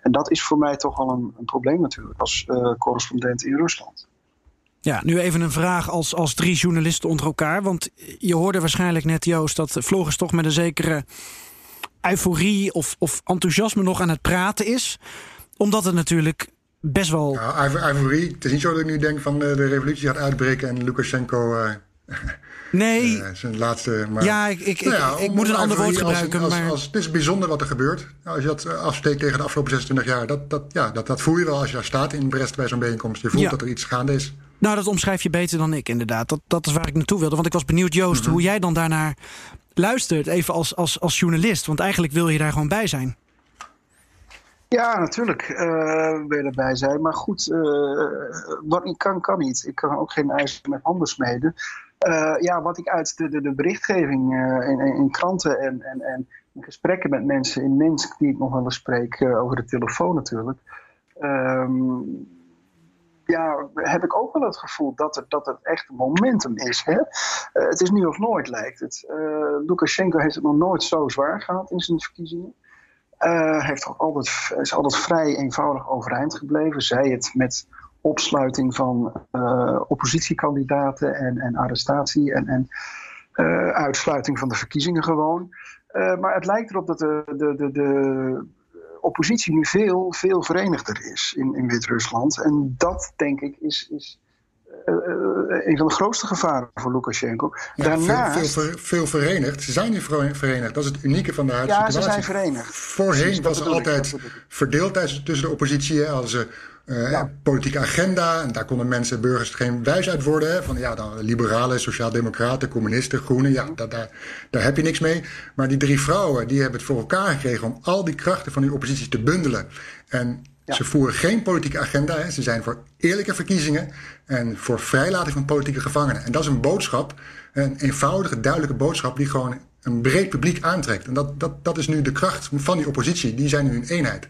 En dat is voor mij toch wel een, probleem natuurlijk als uh, correspondent in Rusland. Ja, nu even een vraag als, als drie journalisten onder elkaar. Want je hoorde waarschijnlijk net, Joost, dat Floris toch met een zekere euforie of, of enthousiasme nog aan het praten is. Omdat het natuurlijk best wel. Ja, euforie. Het is niet zo dat ik nu denk van de, de revolutie gaat uitbreken en Lukashenko. Uh, nee. Uh, zijn laatste. Maar, ja, ik, ik, nou ja, ik, moet een ander woord gebruiken. Als, maar... als, het is bijzonder wat er gebeurt. Als je dat afsteekt tegen de afgelopen 26 jaar, dat, dat, ja, dat, dat voel je wel als je daar staat in Brest bij zo'n bijeenkomst. Je voelt Ja. dat er iets gaande is. Nou, dat omschrijf je beter dan ik, inderdaad. Dat, dat is waar ik naartoe wilde. Want ik was benieuwd, Joost, hoe jij dan daarnaar luistert. Even als, als, als journalist. Want eigenlijk wil je daar gewoon bij zijn. Ja, natuurlijk eh, wil erbij zijn. Maar goed, eh, wat ik kan, kan niet. Ik kan ook geen ijs met handen smeden. Eh, ja, wat ik uit de, de, berichtgeving in, in, kranten en, en, en gesprekken met mensen in Minsk, die ik nog wel eens spreek, over de telefoon natuurlijk. ehm, ja, heb ik ook wel het gevoel dat het, dat het echt momentum is. Hè? Het is nu of nooit, lijkt het. Lukashenko heeft het nog nooit zo zwaar gehad in zijn verkiezingen. Eh, heeft altijd, is altijd vrij eenvoudig overeind gebleven. Zij het met opsluiting van eh, oppositiekandidaten en, en arrestatie en, en eh, uitsluiting van de verkiezingen gewoon. Maar het lijkt erop dat de, de, de, oppositie nu veel, veel verenigder is in, in Wit-Rusland. En dat, denk ik, is, is een van de grootste gevaren voor Lukashenko. Ja, Daarnaast, veel, veel, ver- veel verenigd. Ze zijn nu verenigd. Dat is het unieke van de huidige ja, ze situatie. zijn verenigd. Voorheen Precies, was er altijd verdeeldheid tussen de oppositie. Hadden ze eh, Ja. politieke agenda. En daar konden mensen, burgers, geen wijs uit worden. Hè, van ja, dan liberalen, sociaaldemocraten, communisten, groenen. Ja, daar, daar, daar heb je niks mee. Maar die drie vrouwen die hebben het voor elkaar gekregen om al die krachten van die oppositie te bundelen. En Ze voeren geen politieke agenda. Hè. Ze zijn voor eerlijke verkiezingen en voor vrijlating van politieke gevangenen. En dat is een boodschap, een eenvoudige, duidelijke boodschap die gewoon een breed publiek aantrekt. En dat, dat, dat is nu de kracht van die oppositie. Die zijn nu een eenheid.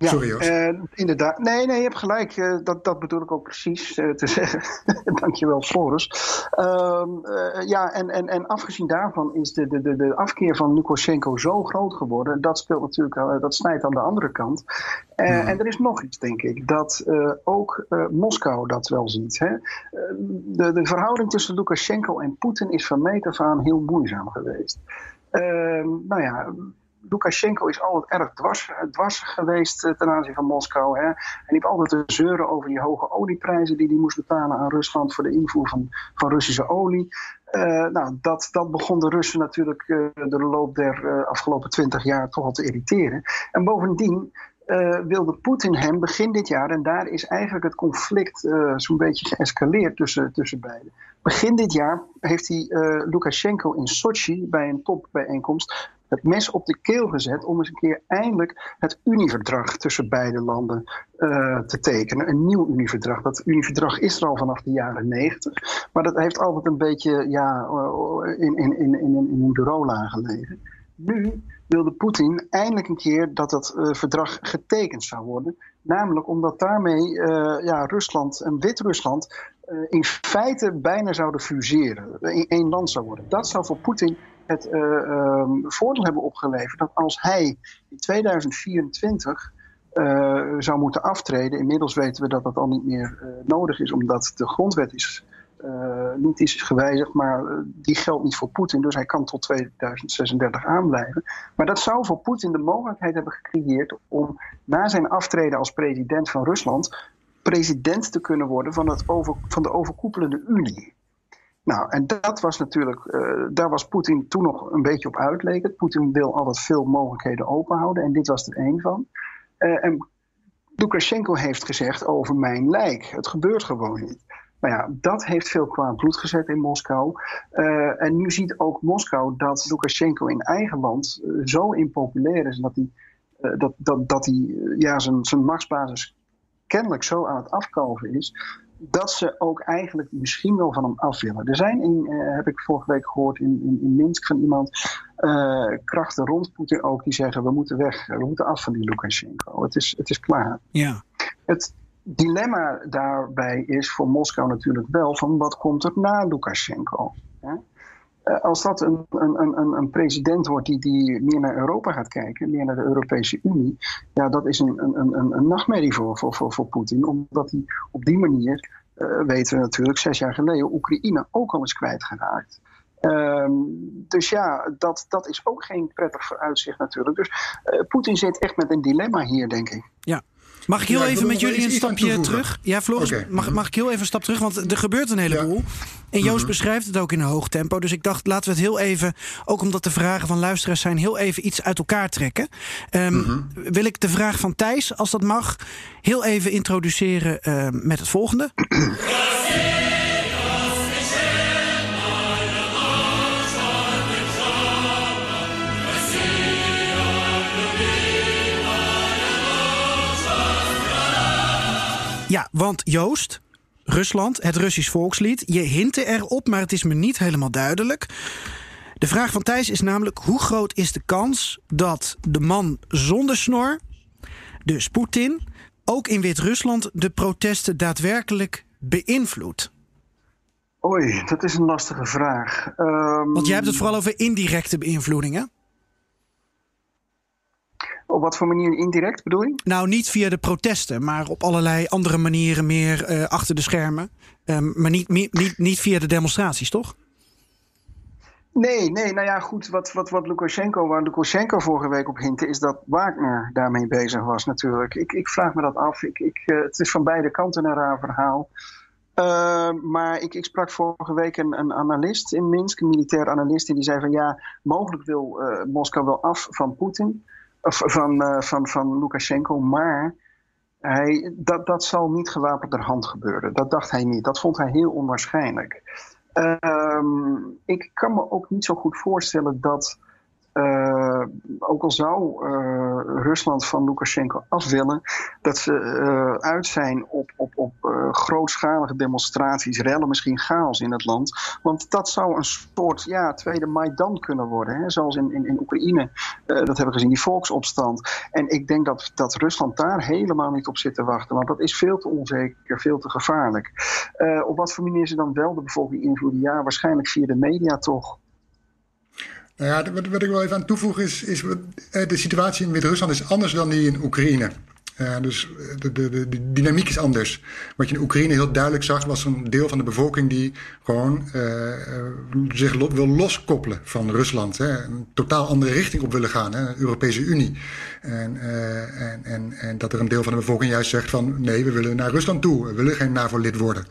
Ja, Sorry, eh, inderdaad. Nee, nee, je hebt gelijk. eh, dat, dat bedoel ik ook precies eh, te zeggen. Dankjewel, Floris. Ehm, eh, ja, en, en, en afgezien daarvan is de, de, de, de afkeer van Lukashenko zo groot geworden. Dat speelt natuurlijk, dat snijdt aan de andere kant. Eh, En er is nog iets, denk ik, dat ook Moskou dat wel ziet. Hè? De, de verhouding tussen Lukashenko en Poetin is van meet af aan heel moeizaam geweest. Ehm, nou ja, Lukashenko is altijd erg dwars, dwars geweest eh, ten aanzien van Moskou. Hè. En die heeft altijd te zeuren over die hoge olieprijzen die hij moest betalen aan Rusland voor de invoer van, van Russische olie. Eh, nou, dat, dat begon de Russen natuurlijk eh, door de loop der eh, afgelopen twintig jaar toch al te irriteren. En bovendien eh, wilde Poetin hem begin dit jaar, en daar is eigenlijk het conflict eh, zo'n beetje geëscaleerd tussen, tussen beiden. Begin dit jaar heeft hij eh, Lukashenko in Sochi bij een topbijeenkomst het mes op de keel gezet om eens een keer eindelijk het Unieverdrag tussen beide landen eh, te tekenen. Een nieuw Unieverdrag. Dat Unieverdrag is er al vanaf de jaren negentig, maar dat heeft altijd een beetje ja, eh, in, in, in, in, in een bureaula gelegen. Nu wilde Poetin eindelijk een keer dat dat eh, verdrag getekend zou worden. Namelijk omdat daarmee ja, Rusland en Wit-Rusland in feite bijna zouden fuseren. In één land zou worden. Dat zou voor Poetin het eh, ehm, voordeel hebben opgeleverd dat als hij in 2024 eh, zou moeten aftreden. Inmiddels weten we dat dat al niet meer eh, nodig is, omdat de grondwet is, niet is gewijzigd, maar die geldt niet voor Poetin. Dus hij kan tot 2036 aanblijven. Maar dat zou voor Poetin de mogelijkheid hebben gecreëerd om na zijn aftreden als president van Rusland president te kunnen worden van, het over, van de overkoepelende Unie. Nou, en dat was natuurlijk, eh, daar was Poetin toen nog een beetje op uit, leek het. Poetin wil altijd veel mogelijkheden openhouden en dit was er één van. Eh, en Lukashenko heeft gezegd over mijn lijk. Het gebeurt gewoon niet. Nou ja, dat heeft veel kwaad bloed gezet in Moskou. Eh, en nu ziet ook Moskou dat Lukashenko in eigen land zo impopulair is dat hij, dat, dat, dat hij ja, zijn, zijn machtsbasis kennelijk zo aan het afkalven is. Dat ze ook eigenlijk misschien wel van hem af willen. Er zijn, in, eh, heb ik vorige week gehoord in, in, in Minsk van iemand, eh, krachten rond Poetin ook, die zeggen: we moeten weg, we moeten af van die Lukashenko. Het is, het is klaar. Ja. Het dilemma daarbij is voor Moskou natuurlijk wel van wat komt er na Lukashenko? Hè? Eh, Als dat een, een, een, een president wordt die, die meer naar Europa gaat kijken, meer naar de Europese Unie, ja, dat is een, een, een, een nachtmerrie voor, voor, voor, voor Poetin, omdat hij op die manier weten we natuurlijk, zes jaar geleden Oekraïne ook al eens kwijtgeraakt. Um, dus ja, dat, dat is ook geen prettig vooruitzicht natuurlijk. Dus uh, Poetin zit echt met een dilemma hier, denk ik. Ja. Mag ik heel even met jullie een stapje terug? Ja, Floris, mag, mag ik heel even een stap terug? Want er gebeurt een heleboel. En Joost mhm. beschrijft het ook in een hoog tempo. Dus ik dacht, laten we het heel even, ook omdat de vragen van luisteraars zijn, heel even iets uit elkaar trekken. Um, Wil ik de vraag van Thijs, als dat mag, heel even introduceren uh, met het volgende. Ja, want Joost, Rusland, het Russisch volkslied. Je hintte erop, maar het is me niet helemaal duidelijk. De vraag van Thijs is namelijk: hoe groot is de kans dat de man zonder snor, dus Poetin, ook in Wit-Rusland de protesten daadwerkelijk beïnvloedt? Oei, dat is een lastige vraag. Um... Want jij hebt het vooral over indirecte beïnvloedingen. Op wat voor manier indirect bedoel je? Nou, niet via de protesten, maar op allerlei andere manieren meer uh, achter de schermen. Um, maar niet, niet, niet via de demonstraties, toch? Nee, nee, nou ja, goed. Wat, wat, wat Lukashenko, waar Lukashenko vorige week op hintte, is dat Wagner daarmee bezig was, natuurlijk. Ik, ik vraag me dat af. Ik, ik, uh, het is van beide kanten een raar verhaal. Uh, maar ik, ik, sprak vorige week een, een, analist in Minsk, een militair analist, en die zei van ja, mogelijk wil uh, Moskou wel af van Poetin van, uh, van, van Lukashenko. Maar hij, dat, dat zal niet hand gebeuren. Dat dacht hij niet. Dat vond hij heel onwaarschijnlijk. Uh, ik kan me ook niet zo goed voorstellen dat uh, ook al zou uh, Rusland van Lukashenko af willen, dat ze uh, uit zijn op, op, op grootschalige demonstraties, rellen, misschien chaos in het land. Want dat zou een soort ja, tweede Maidan kunnen worden. Hè? Zoals in, in, in Oekraïne, dat hebben we gezien, die volksopstand. En ik denk dat, dat Rusland daar helemaal niet op zit te wachten, want dat is veel te onzeker, veel te gevaarlijk. op wat voor manier ze dan wel de bevolking invloeden? Ja, waarschijnlijk via de media toch. Nou ja, wat, wat, ik wel even aan toevoegen is, is eh, de situatie in Wit-Rusland is anders dan die in Oekraïne. Dus de, de, de, dynamiek is anders. Wat je in Oekraïne heel duidelijk zag, was een deel van de bevolking die gewoon uh, zich wil loskoppelen van Rusland. Hè, een totaal andere richting op willen gaan, hè, de Europese Unie. En, uh, en, en, en dat er een deel van de bevolking juist zegt van nee, we willen naar Rusland toe, we willen geen NAVO-lid worden.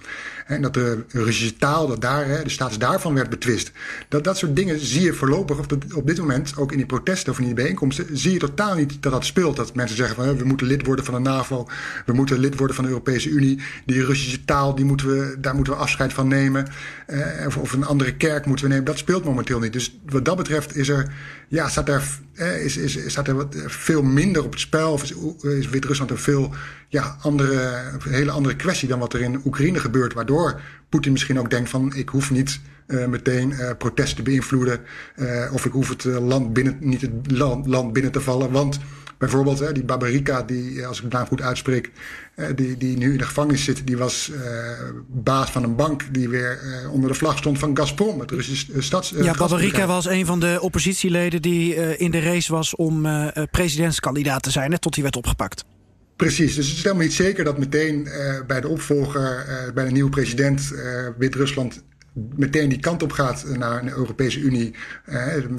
En dat de Russische taal, dat daar, hè, de status daarvan werd betwist. Dat, dat soort dingen zie je voorlopig op, op dit moment, ook in die protesten of in die bijeenkomsten, zie je totaal niet dat dat speelt. Dat mensen zeggen van we moeten lid worden van de NAVO, we moeten lid worden van de Europese Unie. Die Russische taal, die moeten we, daar moeten we afscheid van nemen. Uh, of, of, een andere kerk moeten we nemen. Dat speelt momenteel niet. Dus wat dat betreft is er, ja, staat eh, is, is, staat er wat, veel minder op het spel. Of is, is Wit-Rusland een veel ja, andere, een hele andere kwestie dan wat er in Oekraïne gebeurt. Waardoor Poetin misschien ook denkt van ik hoef niet uh, meteen uh, protesten te beïnvloeden. Uh, of ik hoef het land binnen, niet het land, land binnen te vallen. Want bijvoorbeeld hè, die Babarika, die, als ik het naam goed uitspreek, die, die nu in de gevangenis zit, die was baas van een bank die weer onder de vlag stond van Gazprom, het Russische stads. ja, Babarika was een van de oppositieleden die in de race was om presidentskandidaat te zijn, hè, tot hij werd opgepakt. Precies, dus het is helemaal niet zeker dat meteen bij de opvolger, bij de nieuwe president Wit-Rusland meteen die kant op gaat naar de Europese Unie.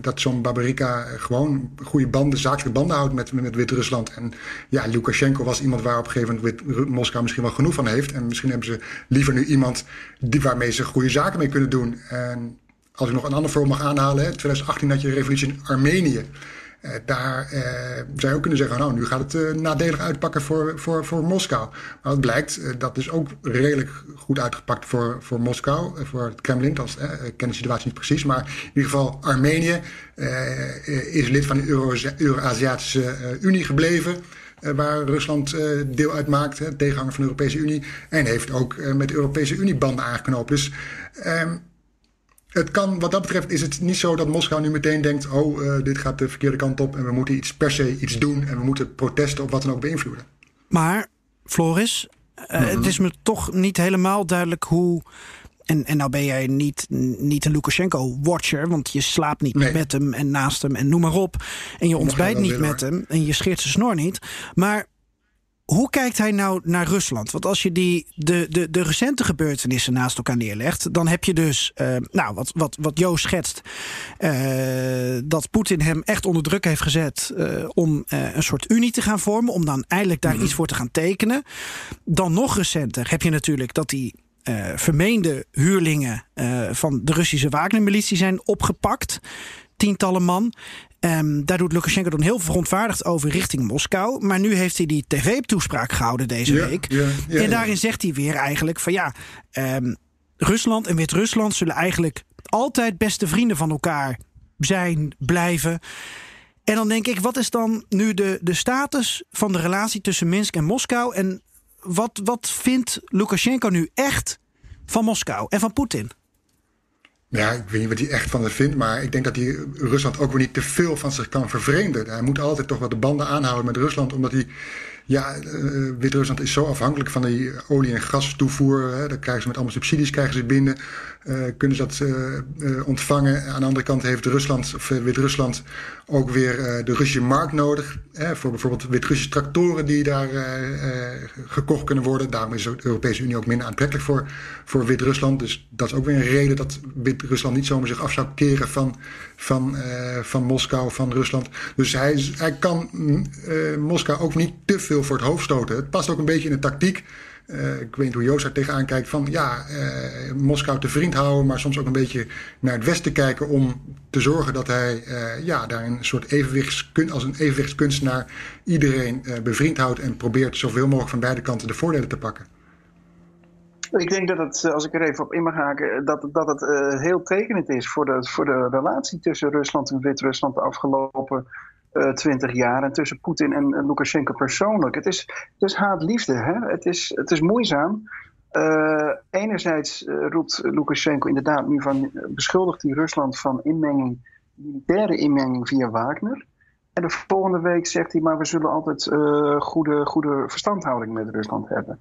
dat zo'n Babarika gewoon goede banden, zakelijke banden houdt met, met Wit-Rusland. En ja, Lukashenko was iemand waar op een gegeven moment Moskou misschien wel genoeg van heeft. En misschien hebben ze liever nu iemand die, waarmee ze goede zaken mee kunnen doen. En als ik nog een ander voorbeeld mag aanhalen, in 2018 had je de revolutie in Armenië. Uh, daar uh, zou je ook kunnen zeggen, nou, nu gaat het uh, nadelig uitpakken voor, voor, voor Moskou. Maar het blijkt, dat is ook redelijk goed uitgepakt voor, voor Moskou, voor het Kremlin. Dat ik ken de situatie niet precies, maar in ieder geval Armenië is lid van de Euro-Aziatische Unie gebleven. waar Rusland deel uitmaakt, tegenhanger van de Europese Unie. En heeft ook met de Europese Unie banden aangeknoopt. Dus ehm, het kan, wat dat betreft is het niet zo dat Moskou nu meteen denkt: oh, uh, dit gaat de verkeerde kant op en we moeten iets per se iets doen en we moeten protesten of wat dan ook beïnvloeden. Maar, Floris, uh, mm-hmm. het is me toch niet helemaal duidelijk hoe. En, en nou ben jij niet, niet een Lukashenko-watcher, want je slaapt niet nee. met hem en naast hem en noem maar op. En je ontbijt niet met hoor. hem en je scheert zijn snor niet. Maar hoe kijkt hij nou naar Rusland? Want als je die, de, de, de recente gebeurtenissen naast elkaar neerlegt, dan heb je dus, uh, nou, wat, wat, wat Joost schetst, uh, dat Poetin hem echt onder druk heeft gezet uh, om een soort unie te gaan vormen, om dan eindelijk daar mm -hmm. iets voor te gaan tekenen. Dan nog recenter heb je natuurlijk dat die vermeende huurlingen van de Russische Wagner-militie zijn opgepakt tientallen man. Um, daar doet Lukashenko dan heel verontwaardigd over richting Moskou. Maar nu heeft hij die tv-toespraak gehouden deze ja, week. Ja, ja, en daarin zegt hij weer eigenlijk van ja, um, Rusland en Wit-Rusland zullen eigenlijk altijd beste vrienden van elkaar zijn, blijven. En dan denk ik, wat is dan nu de, de status van de relatie tussen Minsk en Moskou? En wat, wat vindt Lukashenko nu echt van Moskou en van Poetin? Ja, ik weet niet wat hij echt van het vindt, maar ik denk dat hij Rusland ook weer niet te veel van zich kan vervreemden. Hij moet altijd toch wat de banden aanhouden met Rusland, omdat hij ja, uh, Wit-Rusland is zo afhankelijk van die olie- en gastoevoer. Hè. Daar krijgen ze met allemaal subsidies krijgen ze binnen. Uh, kunnen ze dat uh, ontvangen. Aan de andere kant heeft Rusland, of Wit-Rusland ook weer de Russische markt nodig. Hè, voor bijvoorbeeld Wit-Russische tractoren die daar gekocht kunnen worden. Daarom is de Europese Unie ook minder aantrekkelijk voor, voor Wit-Rusland. Dus dat is ook weer een reden dat Wit-Rusland niet zomaar zich af zou keren van, van, van Moskou, van Rusland. Dus hij, hij kan Moskou ook niet te veel voor het hoofd stoten. Het past ook een beetje in de tactiek. Uh, ik weet niet hoe Joost daar tegenaan kijkt. Van ja, uh, Moskou te vriend houden, maar soms ook een beetje naar het westen kijken. om te zorgen dat hij uh, ja, daar een soort evenwichtskun als een evenwichtskunstenaar iedereen bevriend houdt. en probeert zoveel mogelijk van beide kanten de voordelen te pakken. Ik denk dat het, als ik er even op in mag haken, dat, dat het heel tekenend is voor de, voor de relatie tussen Rusland en Wit-Rusland de afgelopen twintig uh, jaar en tussen Poetin en, en Lukashenko persoonlijk. Het is, het is haat-liefde, hè? Het, is, het is moeizaam. Uh, enerzijds uh, roept Lukashenko inderdaad nu van, beschuldigt hij Rusland van inmenging, militaire inmenging via Wagner. En de volgende week zegt hij, maar we zullen altijd goede, goede verstandhouding met Rusland hebben.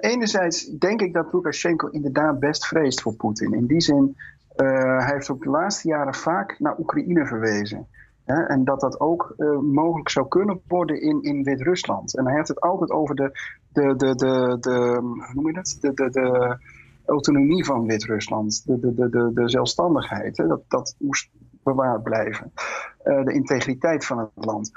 Enerzijds denk ik dat Lukashenko inderdaad best vreest voor Poetin. In die zin, hij heeft ook de laatste jaren vaak naar Oekraïne verwezen. En dat dat ook uh, mogelijk zou kunnen worden in, in Wit-Rusland. En hij heeft het altijd over de, de, de, de, de noem je dat? De, de, de autonomie van Wit-Rusland, de, de, de, de, de zelfstandigheid. Hè, dat, dat moest bewaard blijven. de integriteit van het land.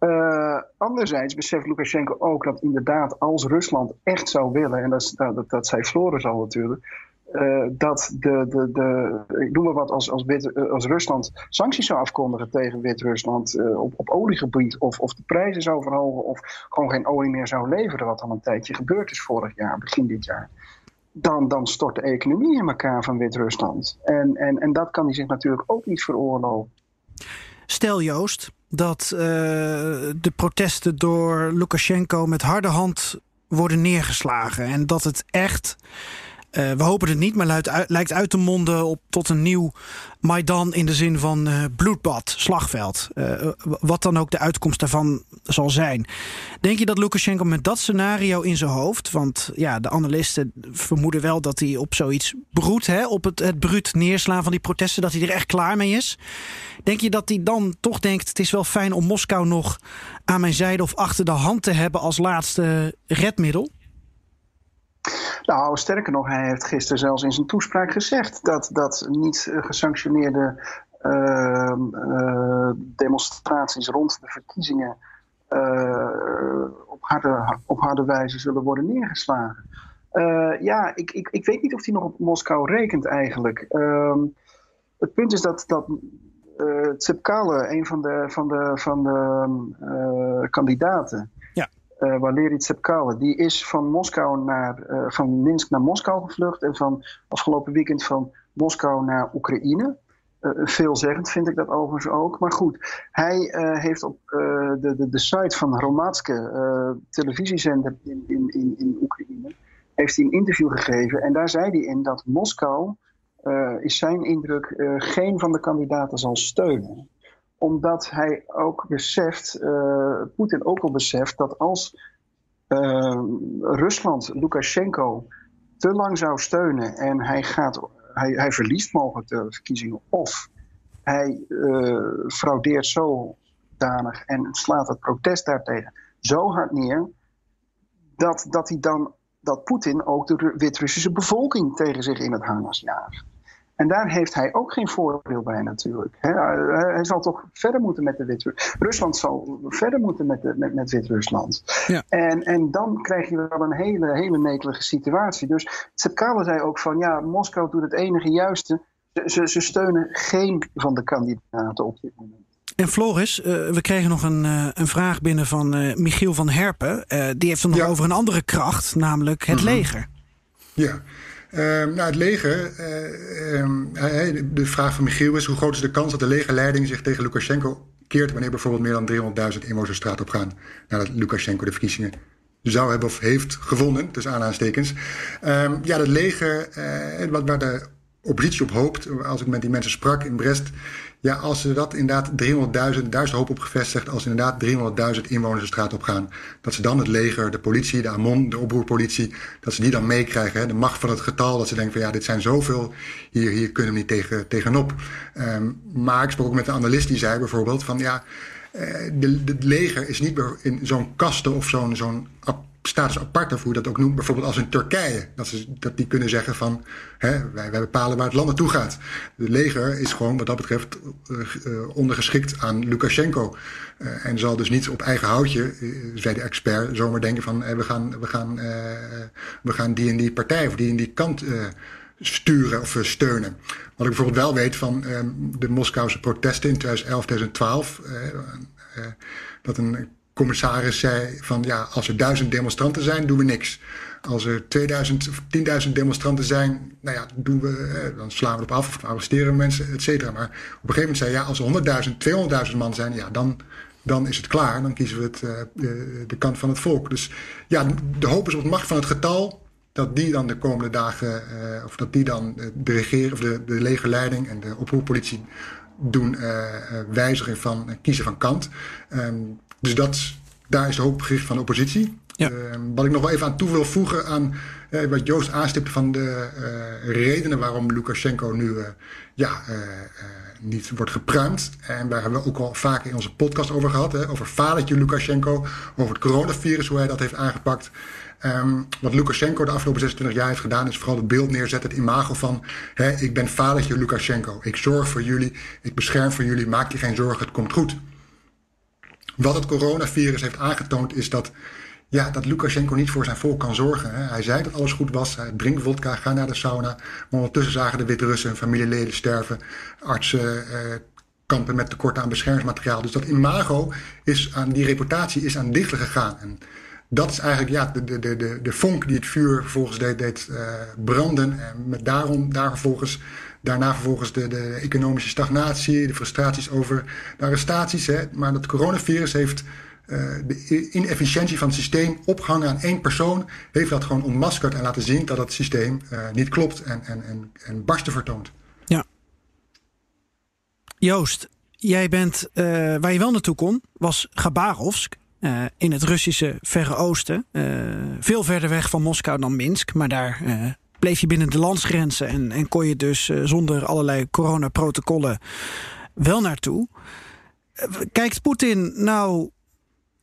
Uh, anderzijds beseft Lukashenko ook dat inderdaad als Rusland echt zou willen, en dat, dat, dat zei Floris al natuurlijk, uh, dat de, de, de, ik noem maar wat, als, als, Wit, als Rusland sancties zou afkondigen tegen Wit-Rusland uh, op, op oliegebied, of, of de prijzen zou verhogen, of gewoon geen olie meer zou leveren, wat al een tijdje gebeurd is vorig jaar, begin dit jaar. Dan, dan stort de economie in elkaar van Wit-Rusland. En, en, en dat kan hij zich natuurlijk ook niet veroorloven. Stel Joost, dat de protesten door Lukashenko met harde hand worden neergeslagen. En dat het echt, uh, we hopen het niet, maar uit, lijkt uit te monden op tot een nieuw Maidan in de zin van uh, bloedbad, slagveld. wat dan ook de uitkomst daarvan zal zijn. Denk je dat Lukashenko met dat scenario in zijn hoofd, want ja, de analisten vermoeden wel dat hij op zoiets broedt, hè, op het, het bruut neerslaan van die protesten, dat hij er echt klaar mee is. Denk je dat hij dan toch denkt: het is wel fijn om Moskou nog aan mijn zijde of achter de hand te hebben als laatste redmiddel? Nou, sterker nog, hij heeft gisteren zelfs in zijn toespraak gezegd dat, dat niet gesanctioneerde uh, uh, demonstraties rond de verkiezingen uh, op, harde, op harde wijze zullen worden neergeslagen. ja, ik, ik, ik weet niet of hij nog op Moskou rekent eigenlijk. Ehm, het punt is dat, dat Tsepkale, een van de, van de, van de uh, kandidaten. Uh, Valeri Tsepkale, die is van, Moskou naar, van Minsk naar Moskou gevlucht en van afgelopen weekend van Moskou naar Oekraïne. veelzeggend vind ik dat overigens ook. Maar goed, hij heeft op de, de, de site van Romatske, televisiezender in, in, in, in Oekraïne, heeft hij een interview gegeven. En daar zei hij in dat Moskou uh, is zijn indruk uh, geen van de kandidaten zal steunen. Omdat hij ook beseft, uh, Poetin ook al beseft, dat als Rusland Lukashenko te lang zou steunen en hij, gaat, hij, hij verliest mogelijk de verkiezingen of hij fraudeert zodanig en slaat het protest daartegen zo hard neer dat, dat hij dan dat Poetin ook de Wit-Russische bevolking tegen zich in het harnas jaagt. En daar heeft hij ook geen voordeel bij natuurlijk. hij zal toch verder moeten met de Wit Rusland zal verder moeten met, de, met, met Wit-Rusland. Ja. En, en dan krijg je wel een hele, hele netelige situatie. Dus Tsepkalo zei ook van ja, Moskou doet het enige juiste. Ze, ze steunen geen van de kandidaten op dit moment. En Floris, uh, we kregen nog een, uh, een vraag binnen van uh, Michiel van Herpen. die heeft het nog over een andere kracht, namelijk het mm -hmm. leger. Ja, nou, het leger, uh, um, de vraag van Michiel is: hoe groot is de kans dat de legerleiding zich tegen Lukashenko keert wanneer bijvoorbeeld meer dan 300.000 inwoners de straat op gaan nadat Lukashenko de verkiezingen zou hebben of heeft gewonnen, tussen aanhalingstekens. Um, ja, het leger, uh, wat, waar de oppositie op hoopt, als ik met die mensen sprak in Brest, ja, als ze dat inderdaad 300.000, daar is de hoop op gevestigd, als inderdaad 300.000 inwoners de straat op gaan, dat ze dan het leger, de politie, de AMON, de oproerpolitie, dat ze die dan meekrijgen. De macht van het getal, dat ze denken van ja, dit zijn zoveel, hier, hier kunnen we niet tegen, tegenop. Um, maar ik sprak ook met een analist die zei bijvoorbeeld van ja, de, de leger is niet in zo'n kasten of zo'n zo'n status apart, of hoe je dat ook noemt, bijvoorbeeld als in Turkije. Dat, ze, dat die kunnen zeggen van, hè, wij, wij bepalen waar het land naartoe gaat. Het leger is gewoon wat dat betreft uh, ondergeschikt aan Lukashenko. Uh, en zal dus niet op eigen houtje, zei de expert, zomaar denken van, we, gaan, we, gaan, we gaan die en die partij of die en die kant sturen of steunen. Wat ik bijvoorbeeld wel weet van de Moskouse protesten in 2011, 2012, dat een commissaris zei van ja, als er duizend demonstranten zijn, doen we niks. Als er 2000 of 10.000 demonstranten zijn, nou ja, doen we, eh, dan slaan we erop af arresteren mensen, et cetera. Maar op een gegeven moment zei ja, als er 100.000, 200.000 man zijn, ja, dan, dan is het klaar. Dan kiezen we het, uh, de, kant van het volk. Dus ja, de hoop is op de macht van het getal. Dat die dan de komende dagen, uh, of dat die dan de regering of de, de legerleiding en de oproerpolitie doen wijzigen van kiezen van kant. Um, dus dat, daar is de hoop gericht van de oppositie. Ja. Uh, wat ik nog wel even aan toe wil voegen aan uh, wat Joost aanstipte van de uh, redenen waarom Lukashenko nu eh, ja, niet wordt gepruimd. En daar hebben we ook al vaak in onze podcast over gehad. Hè, over fadertje Lukashenko, over het coronavirus, hoe hij dat heeft aangepakt. Um, wat Lukashenko de afgelopen 26 jaar heeft gedaan, is vooral het beeld neerzetten, het imago van: hè, ik ben vadertje Lukashenko. Ik zorg voor jullie, ik bescherm voor jullie, maak je geen zorgen, het komt goed. Wat het coronavirus heeft aangetoond is dat, ja, dat Lukashenko niet voor zijn volk kan zorgen. Hè. Hij zei dat alles goed was. Hij drinkt vodka, ga naar de sauna. Maar ondertussen zagen de Wit-Russen hun familieleden sterven. Artsen eh, kampen met tekort aan beschermingsmateriaal. Dus dat imago is aan, die reputatie is aan dichtelen gegaan. En dat is eigenlijk ja, de, de, de, de vonk die het vuur vervolgens deed, deed uh, branden. En met daarom, daar vervolgens Daarna vervolgens de, de economische stagnatie, de frustraties over de arrestaties. Hè. Maar dat coronavirus heeft uh, de inefficiëntie van het systeem opgehangen aan één persoon. Heeft dat gewoon ontmaskerd en laten zien dat het systeem uh, niet klopt en, en, en, en barsten vertoont. Ja. Joost, jij bent uh, waar je wel naartoe kon, was Gabarovsk. In het Russische Verre Oosten. Veel verder weg van Moskou dan Minsk. Maar daar bleef je binnen de landsgrenzen en, en kon je dus uh, zonder allerlei coronaprotocollen wel naartoe. Uh, kijkt Poetin nou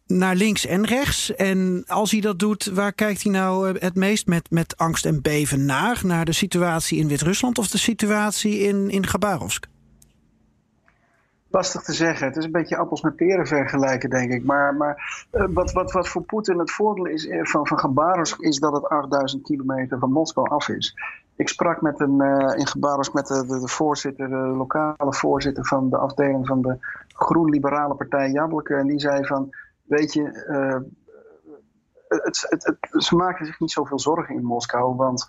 naar links en rechts? En als hij dat doet, waar kijkt hij nou eh, het meest met, met angst en beven naar? Naar de situatie in Wit-Rusland of de situatie in, in Gabarovsk? Lastig te zeggen. Het is een beetje appels met peren vergelijken, denk ik. Maar, maar uh, wat, wat, wat voor Poetin het voordeel is eh, van, van is dat het 8000 kilometer van Moskou af is. Ik sprak met een, uh, in Gabarovsk met de, de, voorzitter, de lokale voorzitter... van de afdeling van de Groen-Liberale Partij Jableke. En die zei van, weet je... Het, ze maken zich niet zoveel zorgen in Moskou, want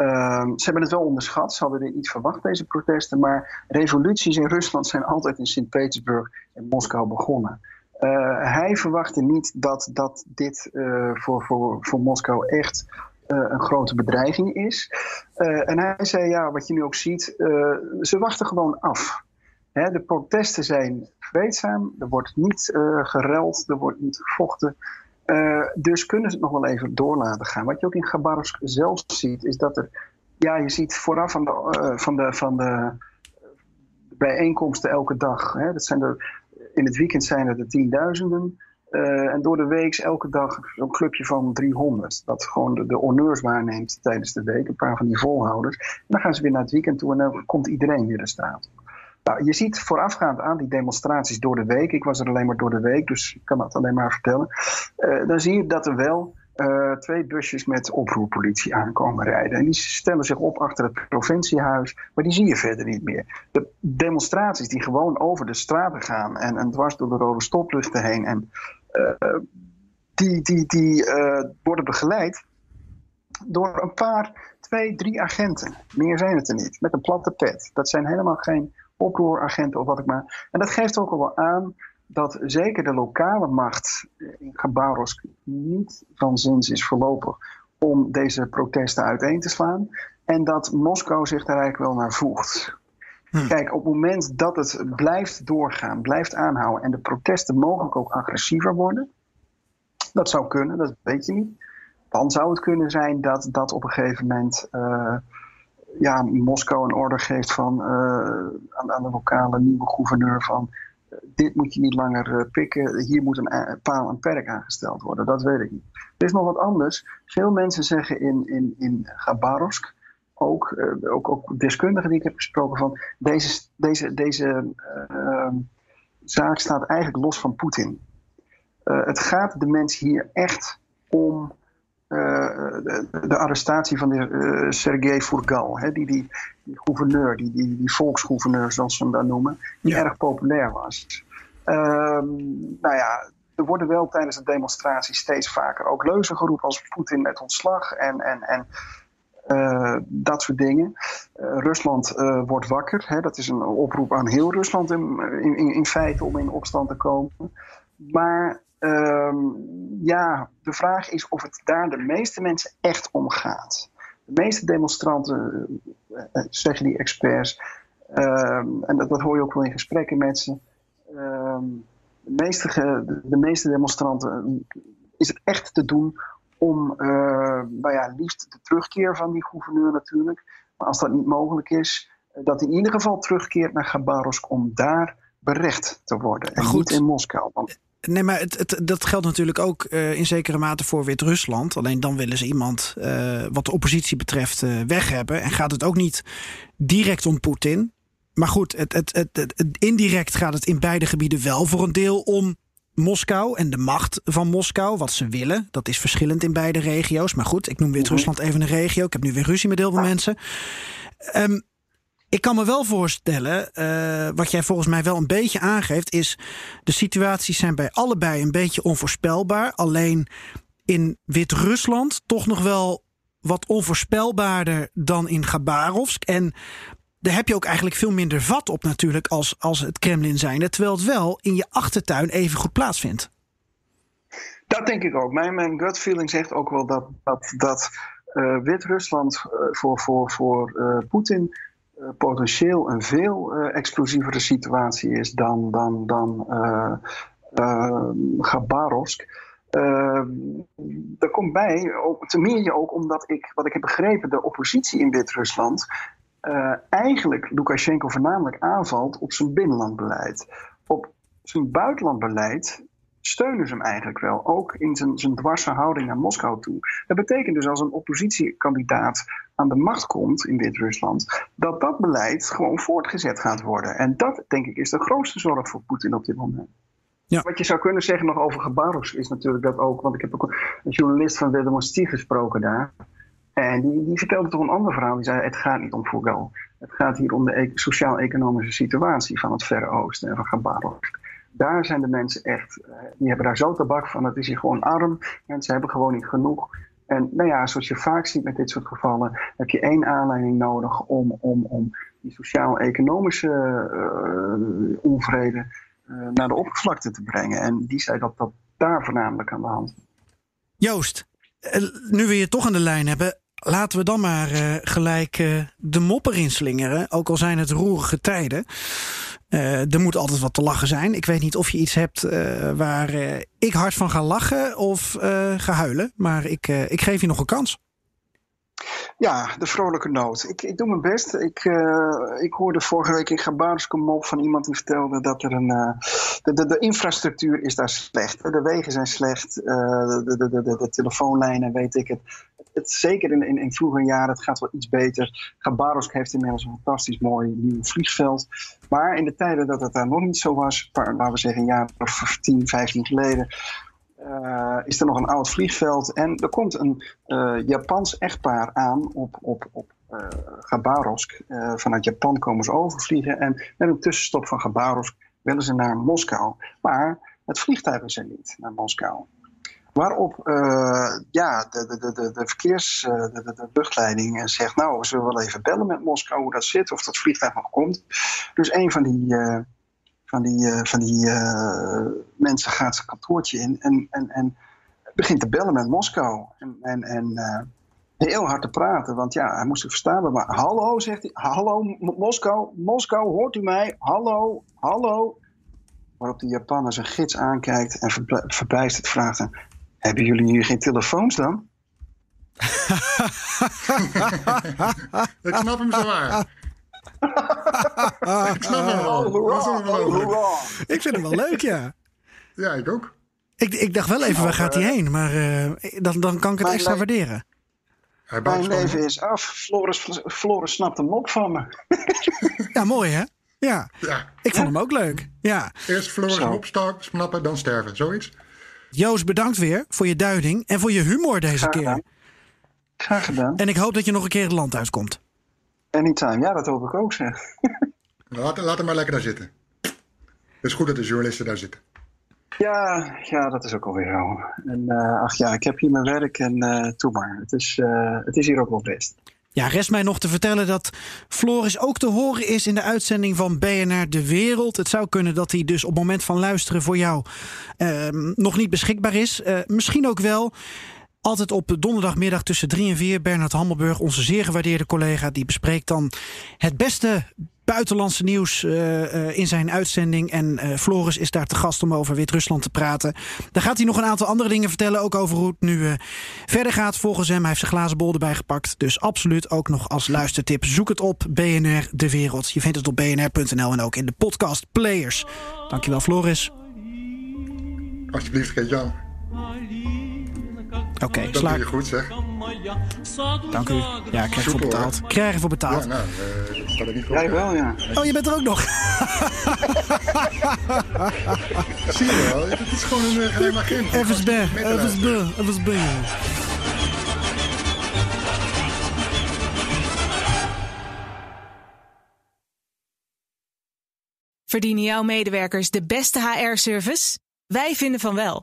uh, ze hebben het wel onderschat. Ze hadden er iets verwacht, deze protesten. Maar revoluties in Rusland zijn altijd in Sint-Petersburg en Moskou begonnen. Uh, hij verwachtte niet dat, dat dit uh, voor, voor, voor Moskou echt uh, een grote bedreiging is. en hij zei, ja, wat je nu ook ziet, ze wachten gewoon af. Hè, de protesten zijn vreedzaam, er wordt niet gereld, er wordt niet gevochten. Uh, dus kunnen ze het nog wel even door laten gaan. Wat je ook in Gabarovsk zelf ziet, is dat er. Ja, je ziet vooraf van de, uh, van de, van de bijeenkomsten elke dag. Hè, dat zijn er, in het weekend zijn er de tienduizenden. en door de week elke dag zo'n clubje van 300. Dat gewoon de, de honneurs waarneemt tijdens de week. Een paar van die volhouders. En dan gaan ze weer naar het weekend toe en dan komt iedereen weer de straat. Nou, je ziet voorafgaand aan die demonstraties door de week. Ik was er alleen maar door de week, dus ik kan dat alleen maar vertellen. dan zie je dat er wel uh, twee busjes met oproerpolitie aankomen rijden. En die stellen zich op achter het provinciehuis, maar die zie je verder niet meer. De demonstraties die gewoon over de straten gaan en, en dwars door de rode stoplichten heen, en, uh, die, die, die worden begeleid door een paar, twee, drie agenten. Meer zijn het er niet, met een platte pet. Dat zijn helemaal geen oproeragenten of wat ik maar. En dat geeft ook al wel aan dat zeker de lokale macht in Gabarovsk niet van zins is voorlopig om deze protesten uiteen te slaan. En dat Moskou zich daar eigenlijk wel naar voegt. Hm. Kijk, op het moment dat het blijft doorgaan, blijft aanhouden en de protesten mogelijk ook agressiever worden, dat zou kunnen, dat weet je niet. Dan zou het kunnen zijn dat, dat op een gegeven moment uh, ja, Moskou een order geeft van, uh, aan, aan de lokale nieuwe gouverneur van dit moet je niet langer eh, pikken, hier moet een paal en perk aangesteld worden. Dat weet ik niet. Er is nog wat anders. Veel mensen zeggen in, in, in Gabarovsk, ook, ook, ook deskundigen die ik heb gesproken, van deze, deze, deze zaak staat eigenlijk los van Poetin. Het gaat de mensen hier echt om de, de, arrestatie van de, uh, Sergei Furgal, hè, die, die, die, gouverneur, die, die, die volksgouverneur zoals ze hem dan noemen, die erg populair was. Um, nou ja, er worden wel tijdens de demonstratie steeds vaker ook leuzen geroepen als Poetin met ontslag en, en, en uh, dat soort dingen. Uh, Rusland uh, wordt wakker. Hè? Dat is een oproep aan heel Rusland in, in, in feite om in opstand te komen. Maar Um, ja, de vraag is of het daar de meeste mensen echt om gaat. De meeste demonstranten, uh, zeggen die experts, um, en dat, dat, hoor je ook wel in gesprekken met ze. Um, de, meeste, de, de, meeste demonstranten is het echt te doen om, uh, nou ja, liefst de terugkeer van die gouverneur natuurlijk. Maar als dat niet mogelijk is, dat hij in ieder geval terugkeert naar Gabarovsk om daar berecht te worden. En niet in Moskou. Want Nee, maar het, het, dat geldt natuurlijk ook uh, in zekere mate voor Wit-Rusland. Alleen dan willen ze iemand, uh, wat de oppositie betreft, uh, weg hebben. En gaat het ook niet direct om Poetin. Maar goed, het, het, het, het, indirect gaat het in beide gebieden wel voor een deel om Moskou en de macht van Moskou. Wat ze willen. Dat is verschillend in beide regio's. Maar goed, ik noem Wit-Rusland even een regio. Ik heb nu weer ruzie met heel veel mensen. Um, ik kan me wel voorstellen, uh, wat jij volgens mij wel een beetje aangeeft, is de situaties zijn bij allebei een beetje onvoorspelbaar. Alleen in Wit-Rusland toch nog wel wat onvoorspelbaarder dan in Gabarovsk. En daar heb je ook eigenlijk veel minder vat op natuurlijk als, als het Kremlin zijn. Terwijl het wel in je achtertuin even goed plaatsvindt. Dat denk ik ook. Mijn, mijn gut feeling zegt ook wel dat, dat, dat uh, Wit-Rusland uh, voor, voor, voor Poetin eh, potentieel een veel uh, explosievere situatie is dan, dan, dan uh, uh, Gabarovsk. er komt bij, te meer je ook omdat ik, wat ik heb begrepen, de oppositie in Wit-Rusland eigenlijk Lukashenko voornamelijk aanvalt op zijn binnenlandbeleid. Op zijn buitenlandbeleid steunen ze hem eigenlijk wel. Ook in zijn, zijn dwarse houding naar Moskou toe. Dat betekent dus als een oppositiekandidaat aan de macht komt in Wit-Rusland, dat dat beleid gewoon voortgezet gaat worden. En dat, denk ik, is de grootste zorg voor Poetin op dit moment. Ja. Wat je zou kunnen zeggen nog over Gebarovsk is natuurlijk dat ook, want ik heb ook een journalist van Vedomosti gesproken daar. En die, die vertelde toch een ander verhaal. Die zei: Het gaat niet om Fugal. Het gaat hier om de e sociaal-economische situatie van het Verre Oosten en van Gabarovsk daar zijn de mensen echt, eh, die hebben daar zo tabak van. Het is hier gewoon arm. Mensen hebben gewoon niet genoeg. En nou ja, zoals je vaak ziet met dit soort gevallen, heb je één aanleiding nodig om, om, om die sociaal-economische uh, onvrede uh, naar de oppervlakte te brengen. En die zei dat dat daar voornamelijk aan de hand Joost, nu we je toch aan de lijn hebben, laten we dan maar gelijk de mopper inslingeren. Ook al zijn het roerige tijden. Uh, er moet altijd wat te lachen zijn. Ik weet niet of je iets hebt uh, waar uh, ik hard van ga lachen of ga huilen. Maar ik, ik geef je nog een kans. Ja, de vrolijke noot. Ik, ik doe mijn best. Ik, uh, ik hoorde vorige week in Gabarovsk een mop van iemand die vertelde dat er een. Uh, de, de, de, infrastructuur is daar slecht. De wegen zijn slecht. Uh, de, de, de, de, telefoonlijnen, weet ik het. het zeker in, in, in vroege jaren, het gaat wel iets beter. Gabarovsk heeft inmiddels een fantastisch mooi nieuw vliegveld. Maar in de tijden dat het daar nog niet zo was, laten we zeggen een jaar of 10, 15 geleden uh, is er nog een oud vliegveld. En er komt een uh, Japans echtpaar aan op, op, op uh, Gabarovsk. vanuit Japan komen ze overvliegen. En met een tussenstop van Gabarovsk willen ze naar Moskou. Maar het vliegtuig is er niet naar Moskou. Waarop ja, de, de, de, de, verkeers, de, de, de luchtleiding zegt... nou, we zullen wel even bellen met Moskou hoe dat zit, of dat vliegtuig nog komt. Dus een van die van die, uh, van die uh, mensen gaat zijn kantoortje in en, en, en begint te bellen met Moskou. En, en, en uh, heel hard te praten, want ja, hij moest het verstaan. Maar hallo, zegt hij. Hallo, Moskou, Moskou, hoort u mij? Hallo, hallo. Waarop de Japaner zijn gids aankijkt en verbijsterd vraagt Hebben jullie hier geen telefoons dan? Ik snap hem zo waar. ik snap hem wel. Ik vind hem wel leuk, ja. Ja, ik ook. Ik, ik dacht wel even, waar gaat hij heen? Maar uh, dan, dan kan ik het extra waarderen. Mijn leven is af. Floris, Floris snapt hem op van me. ja, mooi hè? Ja. ja. Ik vond hem ook leuk. Ja. Eerst Floris opsnappen, dan sterven. Zoiets. Joost, bedankt weer voor je duiding en voor je humor deze Graag keer. Gedaan. Graag gedaan. En ik hoop dat je nog een keer het land uitkomt. Anytime, ja, dat hoop ik ook zeg. laat, laat hem maar lekker daar zitten. Het is goed dat de journalisten daar zitten. Ja, ja dat is ook alweer zo. En uh, ach ja, ik heb hier mijn werk en uh, toe maar. Het is, uh, het is hier ook wel best. Ja, rest mij nog te vertellen dat Floris ook te horen is in de uitzending van BNR De Wereld. Het zou kunnen dat hij dus op het moment van luisteren voor jou ehm, nog niet beschikbaar is. misschien ook wel. Altijd op donderdagmiddag tussen 3 en 4. Bernard Hammelburg, onze zeer gewaardeerde collega, die bespreekt dan het beste buitenlandse nieuws uh, in zijn uitzending. En uh, Floris is daar te gast om over Wit-Rusland te praten. Daar gaat hij nog een aantal andere dingen vertellen. Ook over hoe het nu verder gaat volgens hem. Hij heeft zijn glazen bol erbij gepakt. Dus absoluut ook nog als luistertip. Zoek het op BNR De Wereld. Je vindt het op bnr.nl en ook in de podcast Players. Dankjewel Floris. Alsjeblieft, Geert-Jan. Oké, okay, dat doe je goed zeg. Dank u. Ja, ik krijg ervoor betaald. Ik krijg ervoor betaald. Ja, nou, uh, dat staat er niet voor. Jij wel, ja. Oh, je bent er ook nog. Zie je wel, het is gewoon een geheim agent. FSB, FSB, FSB. Verdienen jouw medewerkers de beste HR-service? Wij vinden van wel.